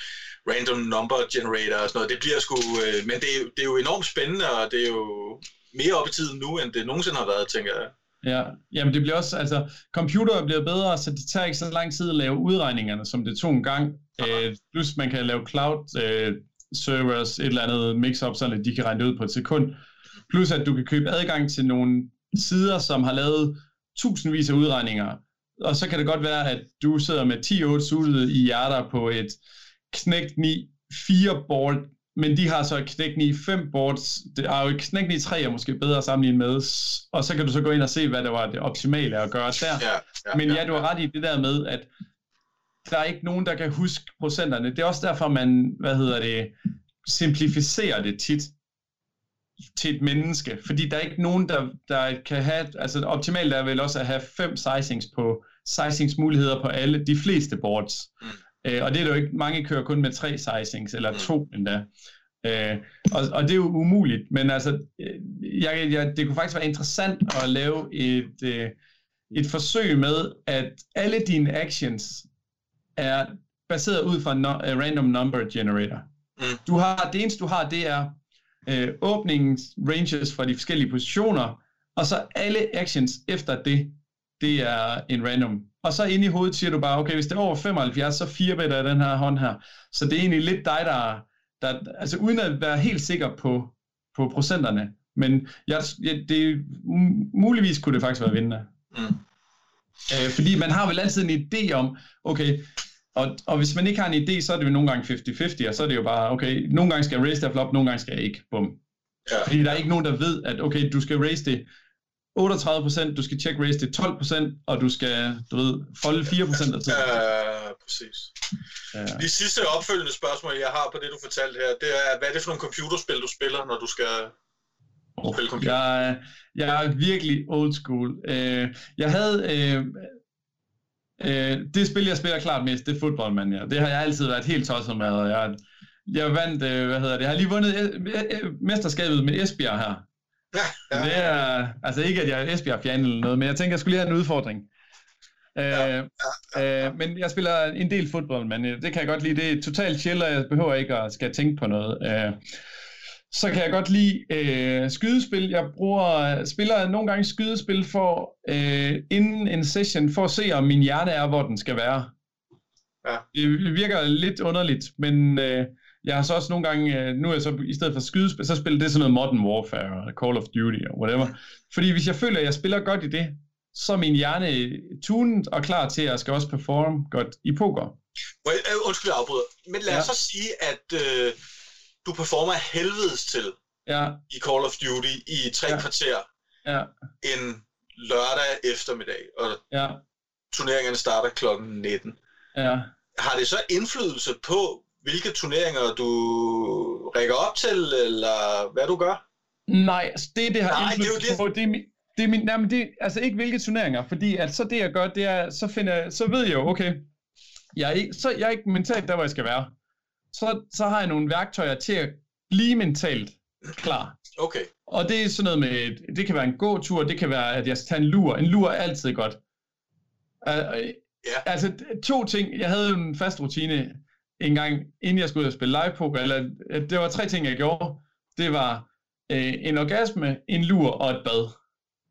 random number generator og sådan noget, det bliver sgu, øh, men det det er jo enormt spændende, og det er jo, mere op i tiden nu, end det nogensinde har været, tænker jeg. Ja, jamen det bliver også, altså, computere bliver bedre, så det tager ikke så lang tid at lave udregningerne, som det tog en gang. Øh, plus man kan lave cloud øh, servers, et eller andet mix-up, så de kan regne det ud på et sekund. Plus at du kan købe adgang til nogle sider, som har lavet tusindvis af udregninger. Og så kan det godt være, at du sidder med 10-8 suttede i hjerter på et Knægt 9 4 board men de har så knækken i fem boards. Det er jo knækken i tre er måske bedre at sammenligne med, og så kan du så gå ind og se, hvad der var det optimale at gøre der. Ja, ja, men ja, du har ret i det der med, at der er ikke nogen, der kan huske procenterne. Det er også derfor, man, hvad hedder det, simplificerer det tit til et menneske, fordi der er ikke nogen, der, der kan have, altså optimalt er vel også at have fem sizings på, sizingsmuligheder på alle, de fleste boards. Mm. Øh, og det er jo ikke, mange kører kun med tre sizings, eller mm. to endda. Øh, og, og det er jo umuligt, men altså, øh, jeg, jeg, det kunne faktisk være interessant at lave et, øh, et forsøg med, at alle dine actions er baseret ud fra en no, uh, random number generator. Mm. Du har, det eneste du har, det er øh, åbningens ranges fra de forskellige positioner, og så alle actions efter det, det er en random og så inde i hovedet siger du bare, okay, hvis det er over 75, så fire better af den her hånd her. Så det er egentlig lidt dig, der, der altså uden at være helt sikker på, på procenterne. Men jeg, jeg, det, muligvis kunne det faktisk være vindende. Mm. Øh, fordi man har vel altid en idé om, okay, og, og hvis man ikke har en idé, så er det jo nogle gange 50-50, og så er det jo bare, okay, nogle gange skal jeg raise det flop, nogle gange skal jeg ikke, bum. Ja. Fordi der er ikke nogen, der ved, at okay, du skal raise det 38%, du skal check raise til 12%, og du skal, du ved, folde 4% af tiden. Ja, præcis. Ja. De sidste opfølgende spørgsmål, jeg har på det, du fortalte her, det er, hvad er det for nogle computerspil, du spiller, når du skal oh, spille computer? Jeg, jeg er virkelig old school. Uh, jeg havde... Uh, uh, det spil, jeg spiller klart mest, det er Football ja. Det har jeg altid været helt tosset med, og jeg, jeg vandt, uh, hvad hedder det, jeg har lige vundet mesterskabet med Esbjerg her Ja, Det er, altså ikke, at jeg er Esbjerg-fan eller noget, men jeg tænker, jeg skulle lige have en udfordring. Ja, øh, ja, øh, men jeg spiller en del fodbold, men øh, det kan jeg godt lide. Det er totalt chill, og jeg behøver ikke at skal tænke på noget. Øh, så kan jeg godt lide øh, skydespil. Jeg bruger, spiller nogle gange skydespil for øh, inden en session, for at se, om min hjerne er, hvor den skal være. Ja. Det virker lidt underligt, men øh, jeg har så også nogle gange, øh, nu er jeg så i stedet for skydespil, så spiller det sådan noget Modern Warfare, eller Call of Duty, og whatever. Fordi hvis jeg føler, at jeg spiller godt i det, så er min hjerne tunet og klar til, at jeg skal også performe godt i poker. Uh, undskyld, jeg afbryder. Men lad ja. os så sige, at øh, du performer helvedes til ja. i Call of Duty i tre ja. kvarter ja. en lørdag eftermiddag, og ja. turneringerne starter klokken 19. Ja. Har det så indflydelse på, hvilke turneringer du rækker op til, eller hvad du gør? Nej, altså det, det har Nej, indflydelse det er jo det. på, det er, det er min, nej, men det, altså ikke hvilke turneringer, fordi at så det jeg gør, det er, så finder så ved jeg jo, okay, jeg er, ikke, så jeg er ikke mentalt der, hvor jeg skal være. Så, så har jeg nogle værktøjer til at blive mentalt klar. Okay. Og det er sådan noget med, det kan være en gåtur, det kan være, at jeg skal tage en lur. En lur er altid godt. Uh, yeah. Altså to ting, jeg havde en fast rutine en gang, inden jeg skulle ud og spille live poker, eller det var tre ting, jeg gjorde. Det var uh, en orgasme, en lur og et bad.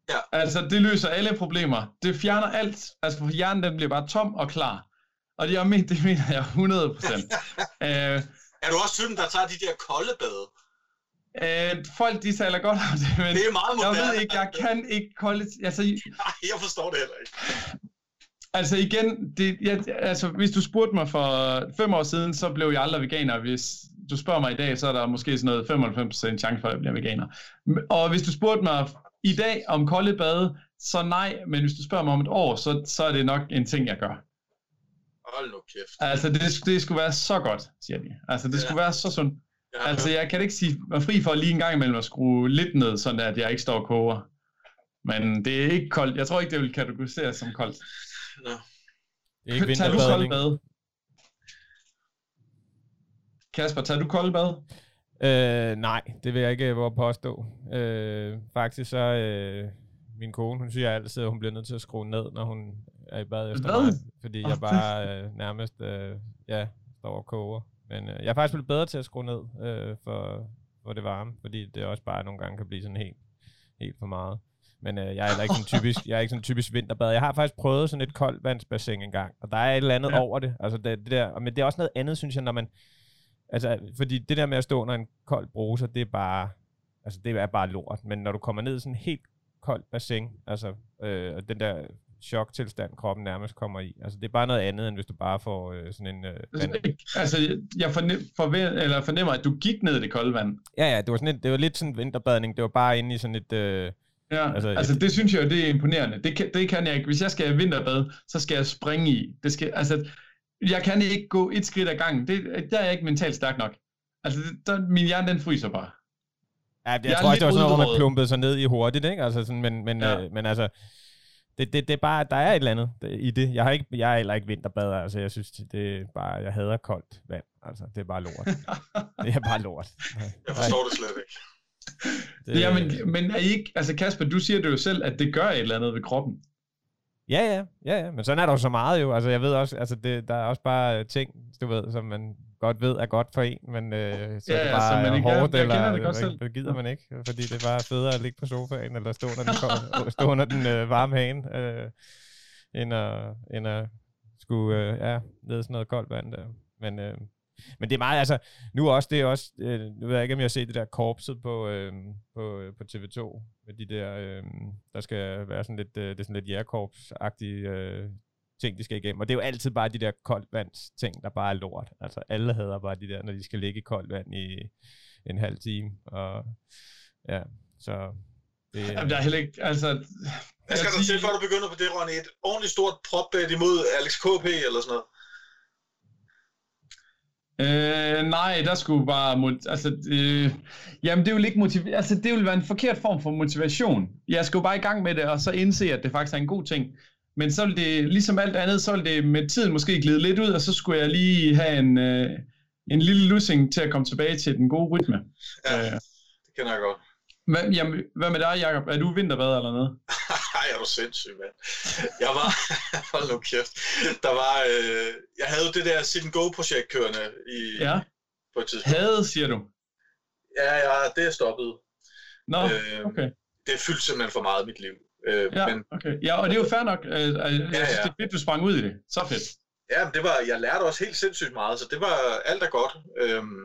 Ja. Altså, det løser alle problemer. Det fjerner alt. Altså, for hjernen den bliver bare tom og klar. Og det, jeg mener, det mener jeg 100 procent. øh, er du også typen, der tager de der kolde bade? Øh, folk, de taler godt om det, men det er meget moderne. jeg ved ikke, jeg kan ikke kolde... Altså, Nej, jeg forstår det heller ikke. Altså igen, det, jeg, altså, hvis du spurgte mig for fem år siden, så blev jeg aldrig veganer. Hvis du spørger mig i dag, så er der måske sådan noget 95% chance for, at jeg bliver veganer. Og hvis du spurgte mig i dag om kolde bade, så nej, men hvis du spørger mig om et år, så, så er det nok en ting, jeg gør. Hold nu kæft. Altså, det, det skulle være så godt, siger de. Altså, det ja. skulle være så sundt. Ja, altså, jeg kan ikke sige mig fri for lige en gang imellem at skrue lidt ned, sådan at jeg ikke står og koger. Men det er ikke koldt. Jeg tror ikke, det vil kategoriseres som koldt. Nå. Det er ikke tager du koldt bad? Kasper, tager du koldt bad? Øh, nej, det vil jeg ikke hvor påstå. Øh, faktisk så, øh, min kone, hun siger altid, at hun bliver nødt til at skrue ned, når hun er i bad efter Hvad? mig, fordi jeg bare øh, nærmest øh, ja, står og koger. Men øh, jeg er faktisk blevet bedre til at skrue ned øh, for, for det varme, fordi det også bare nogle gange kan blive sådan helt, helt for meget. Men øh, jeg er heller ikke sådan typisk, jeg er ikke sådan typisk vinterbad. Jeg har faktisk prøvet sådan et koldvandsbassin engang, og der er et eller andet ja. over det. Altså det, det der, men det er også noget andet, synes jeg, når man... Altså, fordi det der med at stå under en kold bruser, det er bare... Altså, det er bare lort. Men når du kommer ned i sådan en helt koldt bassin, altså, øh, den der choktilstand, kroppen nærmest kommer i. Altså, det er bare noget andet, end hvis du bare får øh, sådan en... Øh, vand. Altså, jeg fornem, forvent, eller fornemmer, at du gik ned i det kolde vand. Ja, ja, det var, sådan et, det var lidt sådan en vinterbadning. Det var bare inde i sådan et... Øh, Ja, altså, altså det synes jeg det er imponerende. Det kan, det kan jeg ikke. Hvis jeg skal vinterbad, så skal jeg springe i. Det skal, altså, jeg kan ikke gå et skridt ad gangen. Det, der er jeg ikke mentalt stærk nok. Altså, der, min hjerne den fryser bare. Ja, jeg, jeg tror også, det var sådan noget, hvor man plumpede sig ned i hurtigt, ikke? Altså, sådan, men, men, ja. øh, men altså, det, det, det er bare, der er et eller andet i det. Jeg, har ikke, jeg er heller ikke vinterbader, altså jeg synes, det er bare, jeg hader koldt vand. Altså, det er bare lort. det er bare lort. Jeg forstår det slet ikke. Det, ja, men, men er I ikke, altså Kasper, du siger det jo selv, at det gør et eller andet ved kroppen. Ja, ja, ja, ja, men sådan er der jo så meget jo. Altså, jeg ved også, altså, det, der er også bare ting, du ved, som man godt ved er godt for en, men øh, så ja, er det bare man ikke hårdt, eller det, godt selv. det gider man ikke, fordi det er bare federe at ligge på sofaen, eller stå under den, stå under den øh, varme hane, øh, end, at, end at skulle, øh, ja, ned sådan noget koldt vand der. Men, øh, men det er meget, altså, nu også, det er også, øh, nu ved jeg ikke, om jeg har set det der korpset på, øh, på, på TV2, med de der, øh, der skal være sådan lidt, øh, det er sådan lidt jægerkorps-agtige øh, ting, de skal igennem. Og det er jo altid bare de der koldvands ting, der bare er lort. Altså, alle hader bare de der, når de skal ligge i koldt vand i en halv time. Og ja, så det, Jamen, der er heller ikke, altså... Hvad skal der til, før du begynder på det, Ronny? Et ordentligt stort propbet imod Alex KP eller sådan noget? Øh, nej, der skulle bare... Altså, øh, jamen, det vil ikke motiv- altså, det vil være en forkert form for motivation. Jeg skulle bare i gang med det, og så indse, at det faktisk er en god ting. Men så vil det, ligesom alt andet, så vil det med tiden måske glide lidt ud, og så skulle jeg lige have en, øh, en lille lussing til at komme tilbage til den gode rytme. Ja, øh. det kender jeg godt. Hvad, jamen, hvad med dig, Jacob? Er du vinterbad eller noget? Nej, er du sindssyg, mand. Jeg var, hold nu kæft, der var, øh, jeg havde det der sit go projekt kørende i, ja. på et tidspunkt. Havde, siger du? Ja, ja, det er stoppet. Nå, øh, okay. Det fyldte simpelthen for meget i mit liv. Øh, ja, men, okay. ja, og det er jo fair nok. Øh, jeg ja, synes, ja. det er fedt, du sprang ud i det. Så fedt. Ja, det var, jeg lærte også helt sindssygt meget, så det var alt er godt. Øhm,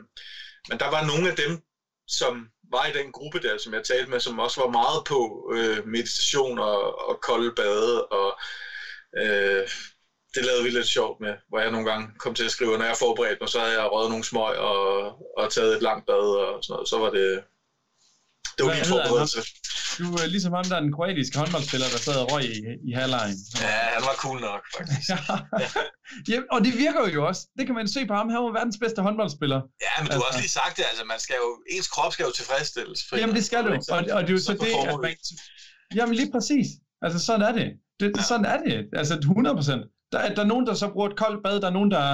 men der var nogle af dem, som var i den gruppe der, som jeg talte med, som også var meget på øh, meditation og, og kolde bade, og øh, det lavede vi lidt sjovt med, hvor jeg nogle gange kom til at skrive, når jeg forberedte mig, så havde jeg røget nogle smøg og, og taget et langt bad og sådan noget. Så var det, det var min forberedelse. Du er ligesom ham, der er en kroatisk håndboldspiller, der sad og røg i, i halvlejen. Ja, han var cool nok, faktisk. ja, og det virker jo også. Det kan man se på ham. Han var verdens bedste håndboldspiller. Ja, men du har også altså. lige sagt det. Altså, man skal jo, ens krop skal jo tilfredsstilles. Jamen, det skal du. Og, og det er jo så, så det, at man... Jamen, lige præcis. Altså, sådan er det. det ja. Sådan er det. Altså, 100 procent. Der, der er nogen, der så bruger et koldt bad. Der er nogen, der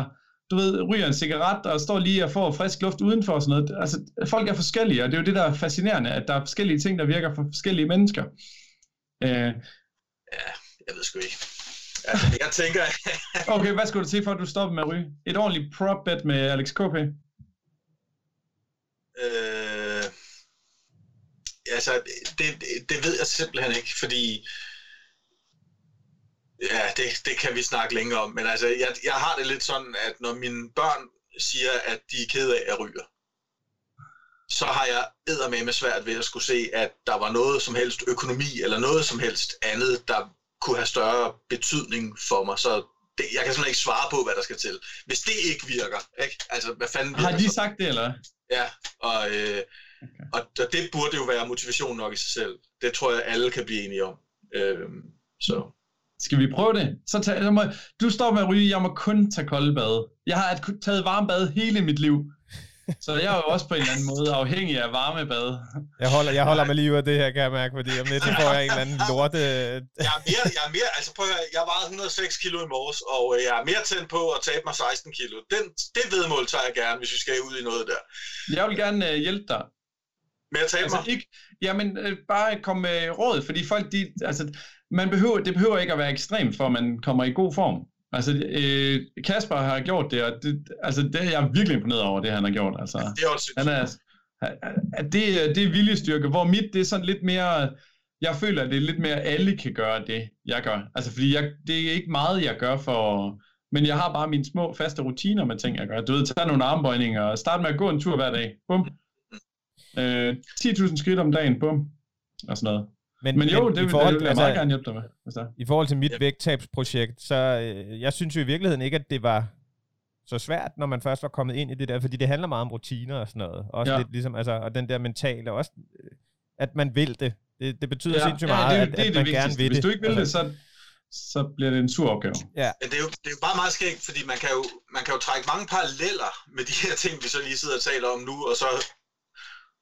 du ved, ryger en cigaret og står lige og får frisk luft udenfor og sådan noget. Altså, folk er forskellige, og det er jo det, der er fascinerende, at der er forskellige ting, der virker for forskellige mennesker. Øh, ja, jeg ved sgu ikke. Altså, jeg tænker... okay, hvad skulle du til for, at du stopper med at ryge? Et ordentligt prop bet med Alex KP? Øh, altså, det, det ved jeg simpelthen ikke, fordi Ja, det, det kan vi snakke længere om, men altså, jeg, jeg har det lidt sådan, at når mine børn siger, at de er ked af at ryge, så har jeg med svært ved at skulle se, at der var noget som helst økonomi, eller noget som helst andet, der kunne have større betydning for mig. Så det, jeg kan simpelthen ikke svare på, hvad der skal til. Hvis det ikke virker, ikke? Altså, hvad fanden virker Har de så? sagt det, eller? Ja, og, øh, okay. og, og det burde jo være motivation nok i sig selv. Det tror jeg, alle kan blive enige om. Øh, så skal vi prøve det? Så tag, så må, du står med at ryge, jeg må kun tage kolde bade. Jeg har taget varme bad hele mit liv. Så jeg er jo også på en eller anden måde afhængig af varmebad. Jeg holder, jeg holder mig lige ud af det her, kan jeg mærke, fordi om lidt så får jeg en eller anden lorte... Jeg er mere, jeg er mere, altså prøv at jeg vejede 106 kilo i morges, og øh, jeg er mere tændt på at tabe mig 16 kilo. Den, det vedmål tager jeg gerne, hvis vi skal ud i noget der. Jeg vil gerne uh, hjælpe dig. Med at tabe altså, mig? Ikke, jamen, uh, bare komme med råd, fordi folk, de, altså, man behøver, det behøver ikke at være ekstremt, for at man kommer i god form. Altså, øh, Kasper har gjort det, og det, altså, det er jeg virkelig imponeret over, det han har gjort. Altså, det er også han er, det, det er viljestyrke, hvor mit, det er sådan lidt mere, jeg føler, at det er lidt mere, alle kan gøre det, jeg gør. Altså, fordi jeg, det er ikke meget, jeg gør for, men jeg har bare mine små faste rutiner med ting, jeg gør. Du ved, tage nogle armbøjninger, og starte med at gå en tur hver dag. Bum. Øh, 10.000 skridt om dagen, bum. Og sådan noget. Men, men jo, men det, i forhold, det vil jeg altså, meget gerne hjælpe dig med. Altså. I forhold til mit ja. vægttabsprojekt, så øh, jeg synes jo i virkeligheden ikke, at det var så svært, når man først var kommet ind i det der, fordi det handler meget om rutiner og sådan noget. Også ja. lidt ligesom, altså, og den der mentale, også øh, at man vil det. Det, det betyder ja. sindssygt meget, ja, det, det, at, at man det gerne vil det. Hvis du ikke vil det, så, så bliver det en sur opgave. Ja. ja det, er jo, det er jo bare meget skægt, fordi man kan, jo, man kan jo trække mange paralleller med de her ting, vi så lige sidder og taler om nu, og så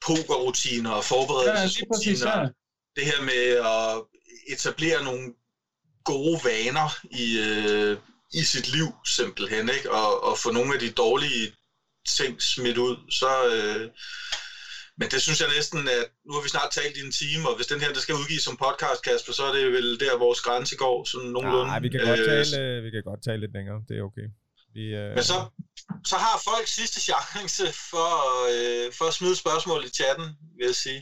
pokerrutiner og forberedelsesrutiner. Ja, det her med at etablere nogle gode vaner i, øh, i sit liv simpelthen, ikke? Og, og få nogle af de dårlige ting smidt ud, så... Øh, men det synes jeg næsten, at nu har vi snart talt i en time, og hvis den her der skal udgives som podcast, Kasper, så er det vel der, vores grænse går, sådan nogenlunde. Nej, vi kan, godt øh, tale, vi kan godt tale lidt længere, det er okay. Vi, øh... Men så, så har folk sidste chance for, øh, for at smide spørgsmål i chatten, vil jeg sige.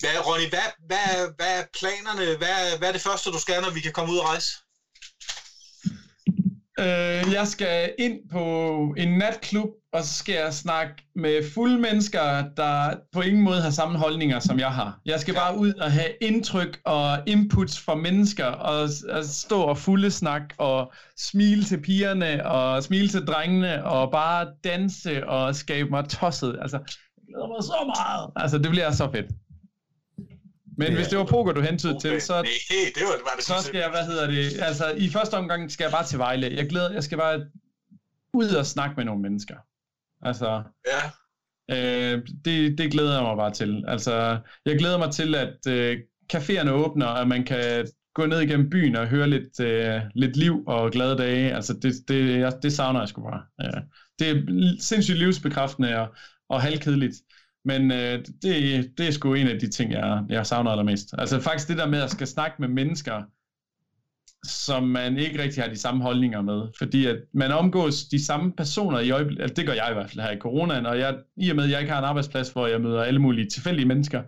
Hvad, Ronny, hvad, hvad, hvad er planerne? Hvad, hvad er det første, du skal, når vi kan komme ud og rejse? Øh, jeg skal ind på en natklub, og så skal jeg snakke med fulde mennesker, der på ingen måde har samme holdninger, som jeg har. Jeg skal bare ud og have indtryk og inputs fra mennesker, og, og stå og fulde snak, og smile til pigerne, og smile til drengene, og bare danse og skabe mig tosset. Altså, jeg glæder mig så meget. Altså, det bliver så fedt. Men hvis det var poker, du hentede okay. til, så, Nej, det var, var det så skal jeg, hvad hedder det, altså i første omgang skal jeg bare til Vejle. Jeg, glæder, jeg skal bare ud og snakke med nogle mennesker. Altså, ja. øh, det, det glæder jeg mig bare til. Altså, jeg glæder mig til, at øh, caféerne åbner, og man kan gå ned igennem byen og høre lidt, øh, lidt liv og glade dage. Altså, det, det, jeg, det savner jeg sgu bare. Ja. Det er sindssygt livsbekræftende og, og halvkedeligt. Men øh, det, det er sgu en af de ting, jeg, jeg savner allermest. Altså faktisk det der med at skal snakke med mennesker, som man ikke rigtig har de samme holdninger med. Fordi at man omgås de samme personer i øjeblikket, altså det gør jeg i hvert fald her i coronaen, og jeg, i og med at jeg ikke har en arbejdsplads, hvor jeg møder alle mulige tilfældige mennesker,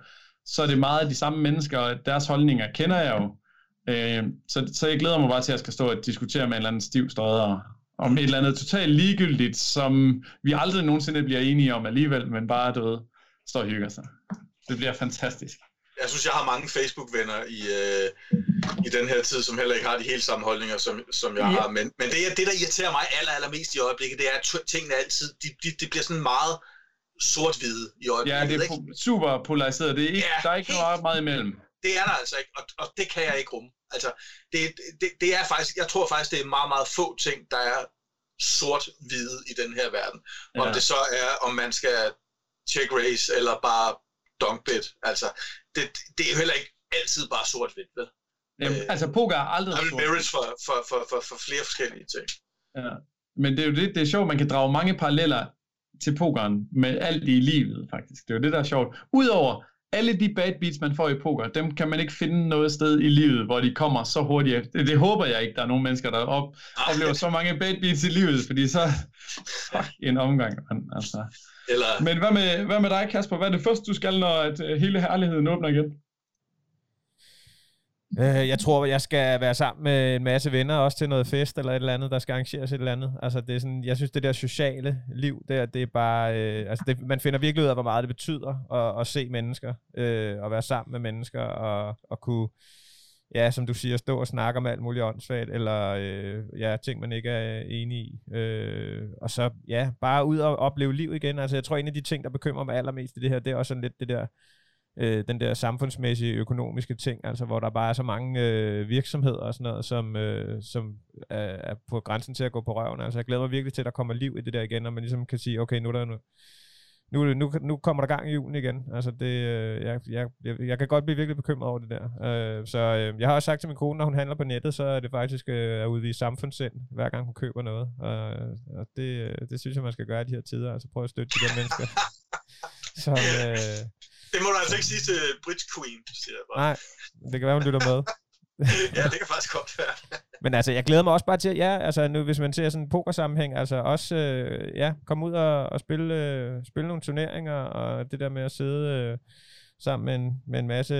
så er det meget af de samme mennesker, og deres holdninger kender jeg jo. Øh, så, så jeg glæder mig bare til, at jeg skal stå og diskutere med en eller anden stiv stræder om et eller andet totalt ligegyldigt, som vi aldrig nogensinde bliver enige om alligevel, men bare, du ved, står og hygger sig. Det bliver fantastisk. Jeg synes, jeg har mange Facebook-venner i, øh, i den her tid, som heller ikke har de helt samme holdninger, som, som jeg ja. har. Men, men det, det, der irriterer mig aller, allermest i øjeblikket, det er, at tingene altid, de, de, de bliver sådan meget sort-hvide i øjeblikket. Ja, det er ikke? super polariseret. Det er ikke, ja, der er ikke helt, noget meget imellem. Det er der altså ikke, og, og det kan jeg ikke rumme. Altså, det, det, det er faktisk, jeg tror faktisk, det er meget, meget få ting, der er sort-hvide i den her verden. Om ja. det så er, om man skal check race, eller bare dunk bit. Altså, det, det er jo heller ikke altid bare sort-hvidt, vel? Jamen, øh, altså, poker er aldrig sort merits for, for, for, for, for flere forskellige ting. Ja. Men det er jo det, det er sjovt, man kan drage mange paralleller til pokeren med alt i livet, faktisk. Det er jo det, der er sjovt. Udover alle de bad beats, man får i poker, dem kan man ikke finde noget sted i livet, hvor de kommer så hurtigt. Det, det håber jeg ikke, der er nogen mennesker, der op, oplever så mange bad beats i livet, fordi så... Fuck, en omgang, man, altså. Eller... Men hvad med, hvad med dig, Kasper? Hvad er det første, du skal, når at øh, hele herligheden åbner igen? Øh, jeg tror, jeg skal være sammen med en masse venner, også til noget fest eller et eller andet, der skal arrangeres et eller andet. Altså, det er sådan, jeg synes, det der sociale liv, der, det er bare... Øh, altså, det, man finder virkelig ud af, hvor meget det betyder at, at se mennesker, øh, og være sammen med mennesker, og, og kunne, ja, som du siger, stå og snakke om alt muligt åndssvagt, eller øh, ja, ting, man ikke er øh, enig i. Øh, og så, ja, bare ud og opleve liv igen. Altså, jeg tror, en af de ting, der bekymrer mig allermest i det her, det er også sådan lidt det der øh, den der samfundsmæssige økonomiske ting, altså hvor der bare er så mange øh, virksomheder og sådan noget, som, øh, som er, er på grænsen til at gå på røven. Altså jeg glæder mig virkelig til, at der kommer liv i det der igen, og man ligesom kan sige, okay, nu er der noget nu, nu, nu kommer der gang i julen igen. Altså det, øh, jeg, jeg, jeg, jeg kan godt blive virkelig bekymret over det der. Øh, så øh, jeg har også sagt til min kone, når hun handler på nettet, så er det faktisk øh, at udvise samfundssind, hver gang hun køber noget. Og, og det, øh, det synes jeg, man skal gøre i de her tider. Altså prøve at støtte de der mennesker. som, øh, det må du altså ikke sige til Bridge Queen, siger jeg bare. Nej, det kan være, hun lytter med. ja, det kan faktisk godt være. Men altså, jeg glæder mig også bare til, ja, altså nu, hvis man ser sådan en pokersammenhæng, altså også, øh, ja, komme ud og, og spille, øh, spille nogle turneringer, og det der med at sidde øh, sammen med en, med en masse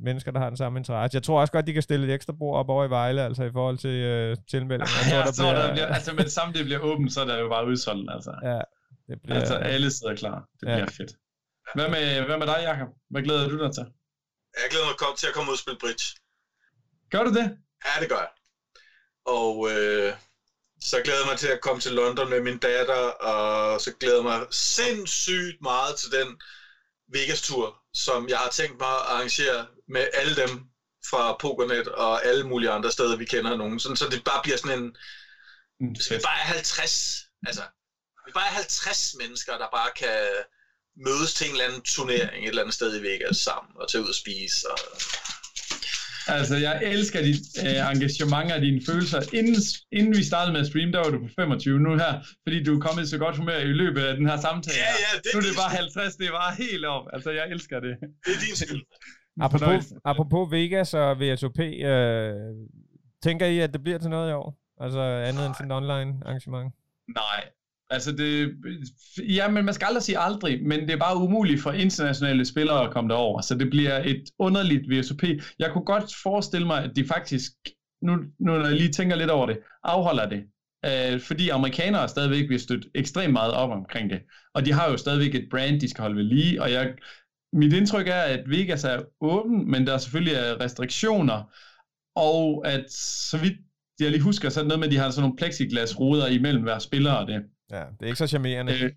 mennesker, der har den samme interesse. Jeg tror også godt, de kan stille et ekstra bord op over i Vejle, altså i forhold til øh, tilmelding. Ja, der så bliver, der bliver, altså med det samme det bliver åbent, så er der jo bare udsolgt, altså. Ja, det bliver, altså alle sidder klar. Det ja. bliver fedt. Hvad med, hvad med dig, Jacob? Hvad glæder du dig til? Jeg glæder mig til at komme ud og spille bridge. Gør du det? Ja, det gør jeg. Og øh, så glæder jeg mig til at komme til London med min datter, og så glæder jeg mig sindssygt meget til den Vegas-tur, som jeg har tænkt mig at arrangere med alle dem fra Pokernet og alle mulige andre steder, vi kender nogen. Sådan, så det bare bliver sådan en... Mm, vi bare er 50, altså, vi bare er 50 mennesker, der bare kan mødes til en eller anden turnering et eller andet sted i Vegas sammen og tage ud og spise. Og... Altså, jeg elsker dit øh, engagement og dine følelser. Inden, inden vi startede med at streame, der var du på 25 nu her, fordi du er kommet i så godt humør i løbet af den her samtale. Ja, ja, det nu er det bare 50, det er bare helt op. Altså, jeg elsker det. Det er din skyld. apropos, apropos Vegas og VSOP, øh, tænker I, at det bliver til noget i år? Altså andet Nej. end sådan et online arrangement? Nej, Altså det, ja, men man skal aldrig sige aldrig, men det er bare umuligt for internationale spillere at komme derover, så det bliver et underligt VSOP. Jeg kunne godt forestille mig, at de faktisk, nu, nu når jeg lige tænker lidt over det, afholder det, øh, fordi amerikanere stadigvæk vil støtte ekstremt meget op omkring det, og de har jo stadigvæk et brand, de skal holde ved lige, og jeg, mit indtryk er, at Vegas er åben, men der er selvfølgelig restriktioner, og at så vidt jeg lige husker, så er det noget med, at de har sådan nogle plexiglasruder imellem hver spiller og det. Ja, det er ikke så charmerende. Øh,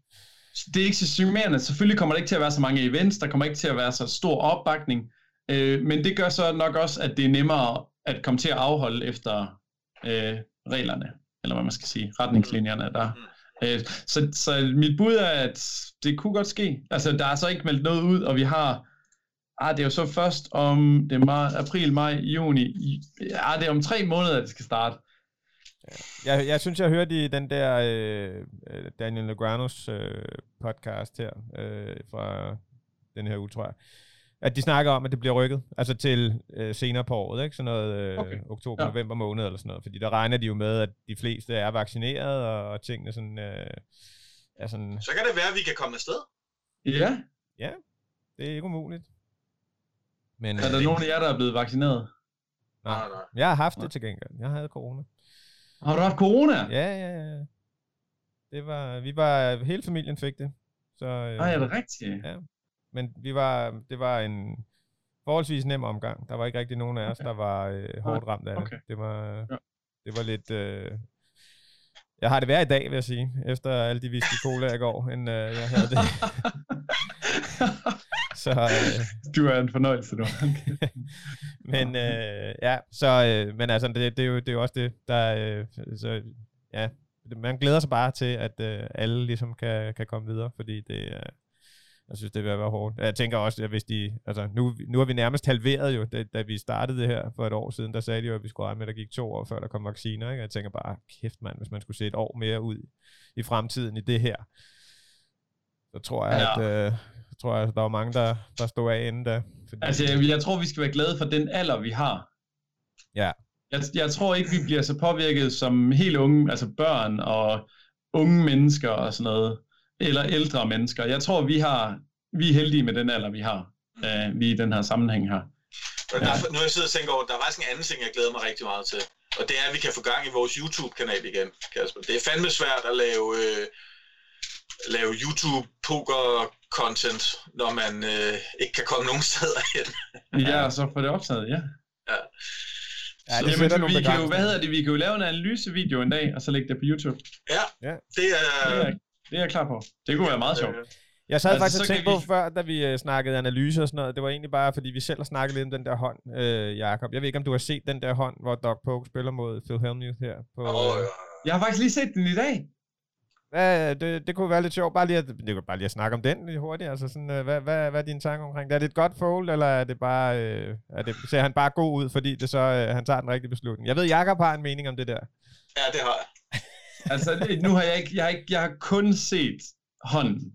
det er ikke så charmerende. Selvfølgelig kommer der ikke til at være så mange events, der kommer ikke til at være så stor opbakning, øh, men det gør så nok også, at det er nemmere at komme til at afholde efter øh, reglerne, eller hvad man skal sige, retningslinjerne der. Øh, så, så mit bud er, at det kunne godt ske. Altså, der er så ikke meldt noget ud, og vi har Ah, det er jo så først om det er maj, april, maj, juni. Ah, det er om tre måneder, at det skal starte. Jeg, jeg synes, jeg hørte i den der øh, øh, Daniel Negranos øh, podcast her øh, fra den her uge, tror jeg, at de snakker om, at det bliver rykket, altså til øh, senere på året, ikke? Sådan noget øh, okay. oktober, ja. november måned eller sådan noget, fordi der regner de jo med, at de fleste er vaccineret, og, og tingene sådan, øh, er sådan... Så kan det være, at vi kan komme afsted. Ja. Ja, det er ikke umuligt. Men, er der øh, nogen af jer, der er blevet vaccineret? Nej, nej, nej. Jeg har haft nej. det til gengæld. Jeg havde corona. Har du haft corona? Ja, ja, ja. Det var, vi var, hele familien fik det. Så, øh, Ej, er det rigtigt? Ja. Men vi var, det var en forholdsvis nem omgang. Der var ikke rigtig nogen af os, okay. der var øh, hårdt ramt af det. Okay. Det var, ja. det var lidt... Øh, jeg har det værd i dag, vil jeg sige, efter alle de whisky cola i går, end øh, jeg havde det. så, øh, du er en fornøjelse, du. men øh, ja, så, øh, men altså, det, det, er jo, det er jo også det, der, øh, så, ja, man glæder sig bare til, at øh, alle ligesom kan, kan komme videre, fordi det, øh, jeg synes, det vil være hårdt. Jeg tænker også, at hvis de, altså nu, nu er vi nærmest halveret jo, da, da vi startede det her for et år siden, der sagde de jo, at vi skulle regne med, at der gik to år, før der kom vacciner. Ikke? Jeg tænker bare, kæft mand, hvis man skulle se et år mere ud i fremtiden i det her, så tror jeg, ja. at, øh, tror jeg, der var mange, der, der stod af inden da. Fordi... Altså, jeg, jeg tror, vi skal være glade for den alder, vi har. Ja. Jeg, jeg tror ikke, vi bliver så påvirket som helt unge, altså børn og unge mennesker og sådan noget eller ældre mennesker. Jeg tror, vi har vi er heldige med den alder, vi har uh, lige i den her sammenhæng her. Og der, nu jeg sidder og tænker over, der er faktisk en anden ting, jeg glæder mig rigtig meget til. Og det er, at vi kan få gang i vores YouTube-kanal igen, Kasper. Det er fandme svært at lave, øh, lave YouTube-poker-content, når man øh, ikke kan komme nogen steder hen. ja, så får det optaget, ja. Ja. Ja, det så, jamen, vi kan jo, hvad hedder det, vi kan jo lave en analysevideo en dag, og så lægge det på YouTube. Ja, ja. det er... Det er, det er jeg klar på. Det kunne være meget sjovt. Jeg sad altså, faktisk og tænkte på vi... før, da vi uh, snakkede analyse og sådan noget, det var egentlig bare, fordi vi selv har snakket lidt om den der hånd, uh, Jakob. Jeg ved ikke, om du har set den der hånd, hvor Doc Poke spiller mod Phil Hellmuth her. På, oh, ja. Jeg har faktisk lige set den i dag. Hvad, det, det kunne være lidt sjovt, bare lige at, det kunne bare lige at snakke om den lidt hurtigt. Altså sådan, uh, hvad, hvad, hvad er dine tanker omkring det? Er det et godt fold, eller er det bare, uh, er det, ser han bare god ud, fordi det så, uh, han tager den rigtige beslutning? Jeg ved, Jakob har en mening om det der. Ja, det har jeg. altså, nu har jeg ikke, jeg har, ikke, jeg har kun set hånden.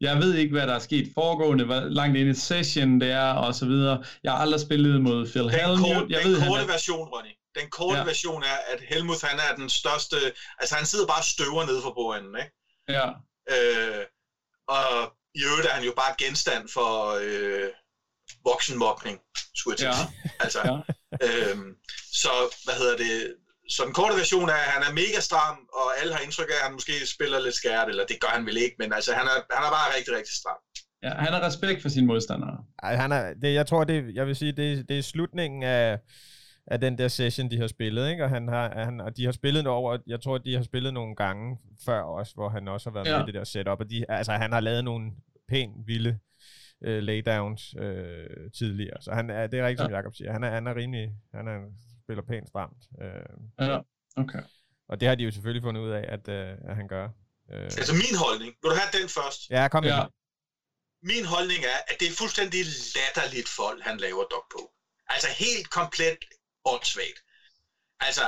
Jeg ved ikke, hvad der er sket foregående, hvor langt inde i session det er, og så videre. Jeg har aldrig spillet mod Phil Hellmuth. Jeg den ved, korte er... version, Ronny. Den korte ja. version er, at Helmut han er den største... Altså, han sidder bare og støver nede for bordenden, ikke? Ja. Øh, og i øvrigt er han jo bare genstand for øh, voksenmokning, skulle jeg ja. Altså, ja. øhm, så, hvad hedder det så den korte version er, at han er mega stram, og alle har indtryk af, at han måske spiller lidt skært, eller det gør han vel ikke, men altså, han er, han er bare rigtig, rigtig stram. Ja, han har respekt for sine modstandere. Ej, han er, det, jeg tror, det, jeg vil sige, det, det er slutningen af, af den der session, de har spillet, ikke? Og, han har, han, og de har spillet over, jeg tror, de har spillet nogle gange før også, hvor han også har været ja. med i det der setup, og de, altså, han har lavet nogle pænt vilde øh, laydowns øh, tidligere, så han er, det er rigtigt, ja. som Jacob siger, han er, han er rimelig, han er spiller pænt stramt. Øh, ja, okay. Og det har de jo selvfølgelig fundet ud af, at, øh, at han gør. Øh. Altså min holdning, vil du have den først? Ja, kom. Ja. Min holdning er, at det er fuldstændig latterligt folk, han laver dog på. Altså helt komplet åndssvagt. Altså,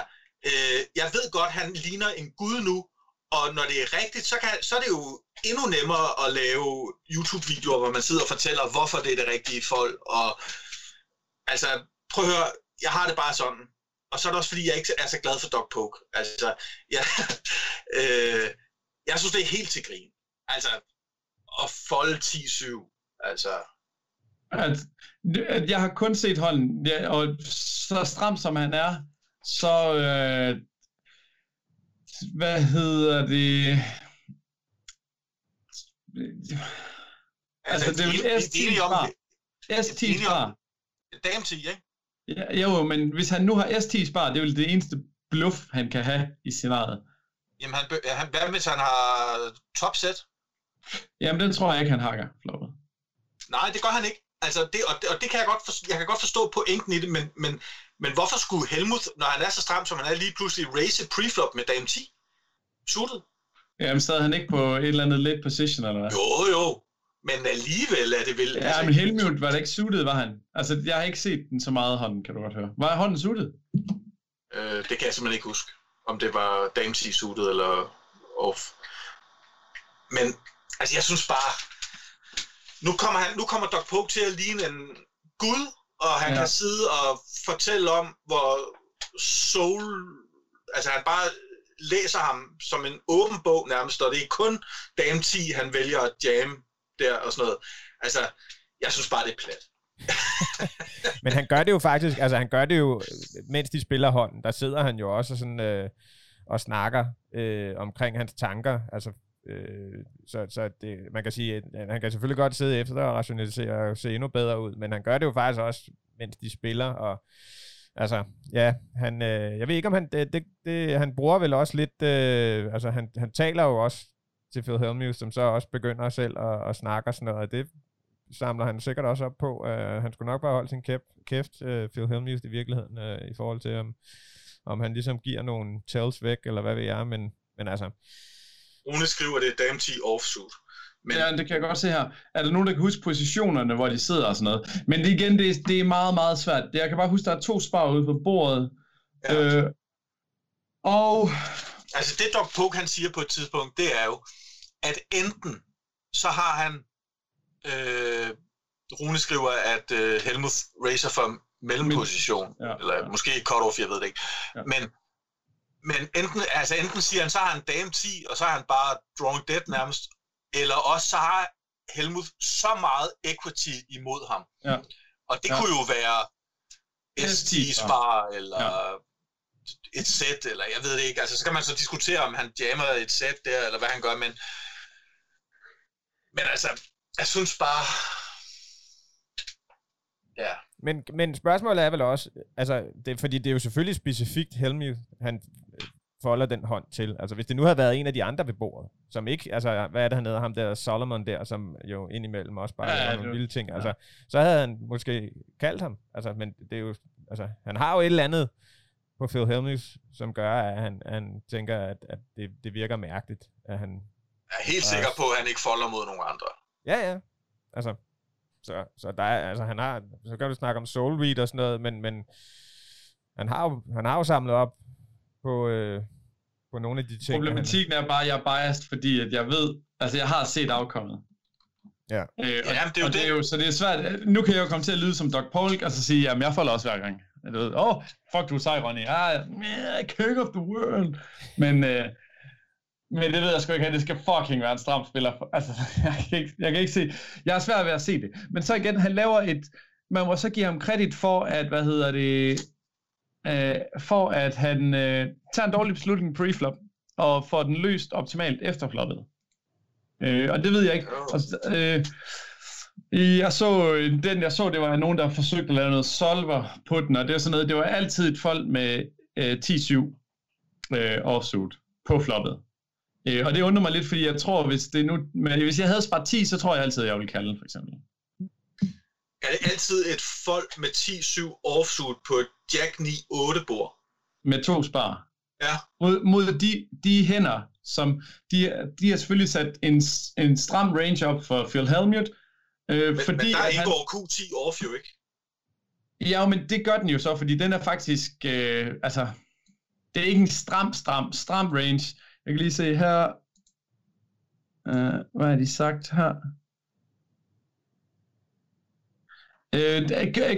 øh, jeg ved godt, han ligner en gud nu, og når det er rigtigt, så, kan, så er det jo endnu nemmere at lave YouTube-videoer, hvor man sidder og fortæller, hvorfor det er det rigtige folk, og altså, prøv at høre, jeg har det bare sådan. Og så er det også, fordi jeg ikke er så glad for Doc Poke. Altså, jeg, øh, jeg synes, det er helt til grin. Altså, at folde 10-7. Altså, at, at jeg har kun set hånden, ja, og så stram som han er, så øh, hvad hedder det? Altså, altså det er S10 fra. S10 fra. Dame 10, ikke? Ja, jo, men hvis han nu har S10 spar, det er vel det eneste bluff, han kan have i scenariet. Jamen, han, han, hvad hvis han har topset? Jamen, den tror jeg ikke, han hakker, floppet. Nej, det gør han ikke. Altså, det, og, det, og det kan jeg godt forstå, jeg kan godt forstå pointen i det, men, men, men hvorfor skulle Helmut, når han er så stram, som han er, lige pludselig race preflop med dame 10? Suited? Jamen, sad han ikke på et eller andet late position, eller hvad? Jo, jo men alligevel er det vel... Ja, altså, men Helmut var det ikke suited, var han? Altså, jeg har ikke set den så meget hånden, kan du godt høre. Var hånden suited? Øh, det kan jeg simpelthen ikke huske, om det var Damsey suited eller off. Men, altså, jeg synes bare... Nu kommer, han, nu kommer Doc Poke til at ligne en gud, og han ja. kan sidde og fortælle om, hvor soul... Altså, han bare læser ham som en åben bog nærmest, og det er kun Dame 10, han vælger at jamme der og sådan noget. Altså, jeg synes bare, det er plat. Men han gør det jo faktisk, altså han gør det jo, mens de spiller hånden, der sidder han jo også sådan, øh, og snakker øh, omkring hans tanker. Altså, øh, så så det, man kan sige, at han kan selvfølgelig godt sidde efter og rationalisere og se endnu bedre ud, men han gør det jo faktisk også, mens de spiller, og altså, ja, han, øh, jeg ved ikke om han, det, det, det, han bruger vel også lidt, øh, altså han, han taler jo også til Phil Hellmuth, som så også begynder selv at, at snakke og sådan noget, og det samler han sikkert også op på. Uh, han skulle nok bare holde sin kæft, kæft uh, Phil Hellmuth i virkeligheden, uh, i forhold til, om, om han ligesom giver nogle tells væk, eller hvad ved jeg, men, men altså... Rune skriver, det er damn 10 offsuit. Men... Ja, det kan jeg godt se her. Er der nogen, der kan huske positionerne, hvor de sidder og sådan noget? Men det, igen, det, det er meget, meget svært. Jeg kan bare huske, der er to spar ude på bordet. Ja. Øh, og... Altså det Doc Poke, han siger på et tidspunkt, det er jo, at enten så har han øh, Rune skriver, at øh, Helmut racer for mellemposition, ja, eller ja. måske cut-off, jeg ved det ikke. Ja. Men, men enten, altså enten siger han, så har han dame 10, og så har han bare drawing dead nærmest, eller også så har Helmut så meget equity imod ham. Ja. Og det ja. kunne jo være ST spar, eller ja. et sæt, eller jeg ved det ikke. Altså, så kan man så diskutere, om han jammer et sæt der, eller hvad han gør, men, men altså, jeg synes bare... Ja. Men, men spørgsmålet er vel også, altså, det, fordi det er jo selvfølgelig specifikt Helmuth, han folder den hånd til. Altså, hvis det nu havde været en af de andre ved bordet, som ikke, altså, hvad er det, han hedder, ham der Solomon der, som jo indimellem også bare ja, ja, nogle vilde ting, altså, ja. så havde han måske kaldt ham, altså, men det er jo, altså, han har jo et eller andet på Phil Helmuth, som gør, at han, han tænker, at, at det, det virker mærkeligt, at han... Jeg er helt sikker på, at han ikke folder mod nogen andre. Ja, ja. Altså, så, så der er, altså han har, så kan du snakke om Soul Read og sådan noget, men, men han har jo, han har jo samlet op på, øh, på nogle af de ting. Problematikken er bare, at jeg er biased, fordi at jeg ved, altså jeg har set afkommet. Ja. Øh, og, ja, det er jo og det. det er jo, så det er svært. Nu kan jeg jo komme til at lyde som Doc Polk, og så sige, jamen jeg folder også hver gang. Åh, oh, fuck du er sej, Ronny. Ah, yeah, king of the world. Men, øh, men det ved jeg sgu ikke, at det skal fucking være en stram spiller. Altså, jeg kan, ikke, jeg kan ikke se... Jeg er svært ved at se det. Men så igen, han laver et... Man må så give ham kredit for, at, hvad hedder det... Øh, for at han øh, tager en dårlig beslutning preflop, og får den løst optimalt efter floppet. Øh, og det ved jeg ikke. Og, øh, jeg så, øh, den jeg så, det var nogen, der forsøgte at lave noget solver på den, og det var sådan noget, det var altid et folk med øh, 10-7 øh, offsuit på floppet. Øh, og det undrer mig lidt, fordi jeg tror, hvis, det nu, men hvis jeg havde sparet 10, så tror jeg altid, jeg ville kalde for eksempel. Er det altid et folk med 10-7 offsuit på et Jack 9-8 bord? Med to spar. Ja. Mod, mod de, de hænder, som de, de har selvfølgelig sat en, en stram range op for Phil Helmut. Øh, men, fordi, men der indgår han, Q10 off jo ikke. Ja, men det gør den jo så, fordi den er faktisk, øh, altså, det er ikke en stram, stram, stram range. Jeg kan lige se her. Uh, hvad har de sagt her? Uh,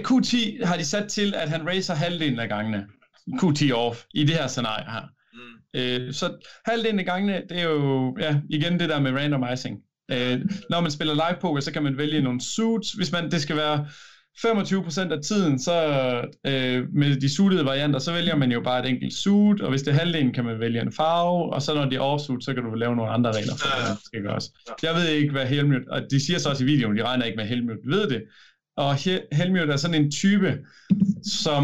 Q10 har de sat til, at han racer halvdelen af gangene. Q10 off i det her scenarie her. Mm. Uh, så halvdelen af gangene, det er jo ja, igen det der med randomizing. Uh, når man spiller live poker, så kan man vælge nogle suits, hvis man det skal være 25% af tiden, så øh, med de suitede varianter, så vælger man jo bare et enkelt suit, og hvis det er halvdelen, kan man vælge en farve, og så når det er offsuit, så kan du lave nogle andre regler for, ja, ja. det skal gøres. Jeg ved ikke, hvad Helmut, og de siger så også i videoen, de regner ikke med, Helmut ved det, og Helmut er sådan en type, som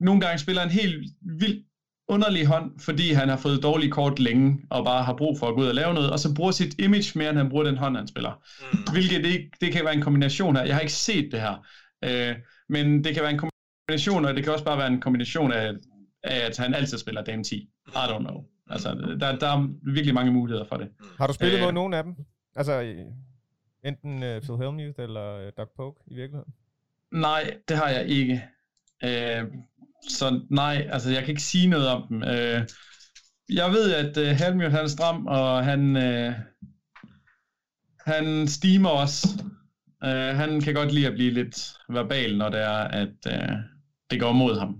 nogle gange spiller en helt vild underlig hånd, fordi han har fået dårlige kort længe, og bare har brug for at gå ud og lave noget, og så bruger sit image mere, end han bruger den hånd, han spiller. Mm. Hvilket det, det kan være en kombination her. Jeg har ikke set det her. Øh, men det kan være en kombination, og det kan også bare være en kombination af, af at han altid spiller Dame 10. I don't know. Altså, der, der er virkelig mange muligheder for det. Har du spillet øh, mod nogen af dem? Altså, enten uh, Phil Hellmuth eller uh, Doug Poke i virkeligheden? Nej, det har jeg ikke. Øh, så nej, altså jeg kan ikke sige noget om dem. Øh, jeg ved, at øh, Helmut han er stram, og han, øh, han stimer også. Øh, han kan godt lide at blive lidt verbal, når det er, at øh, det går mod ham.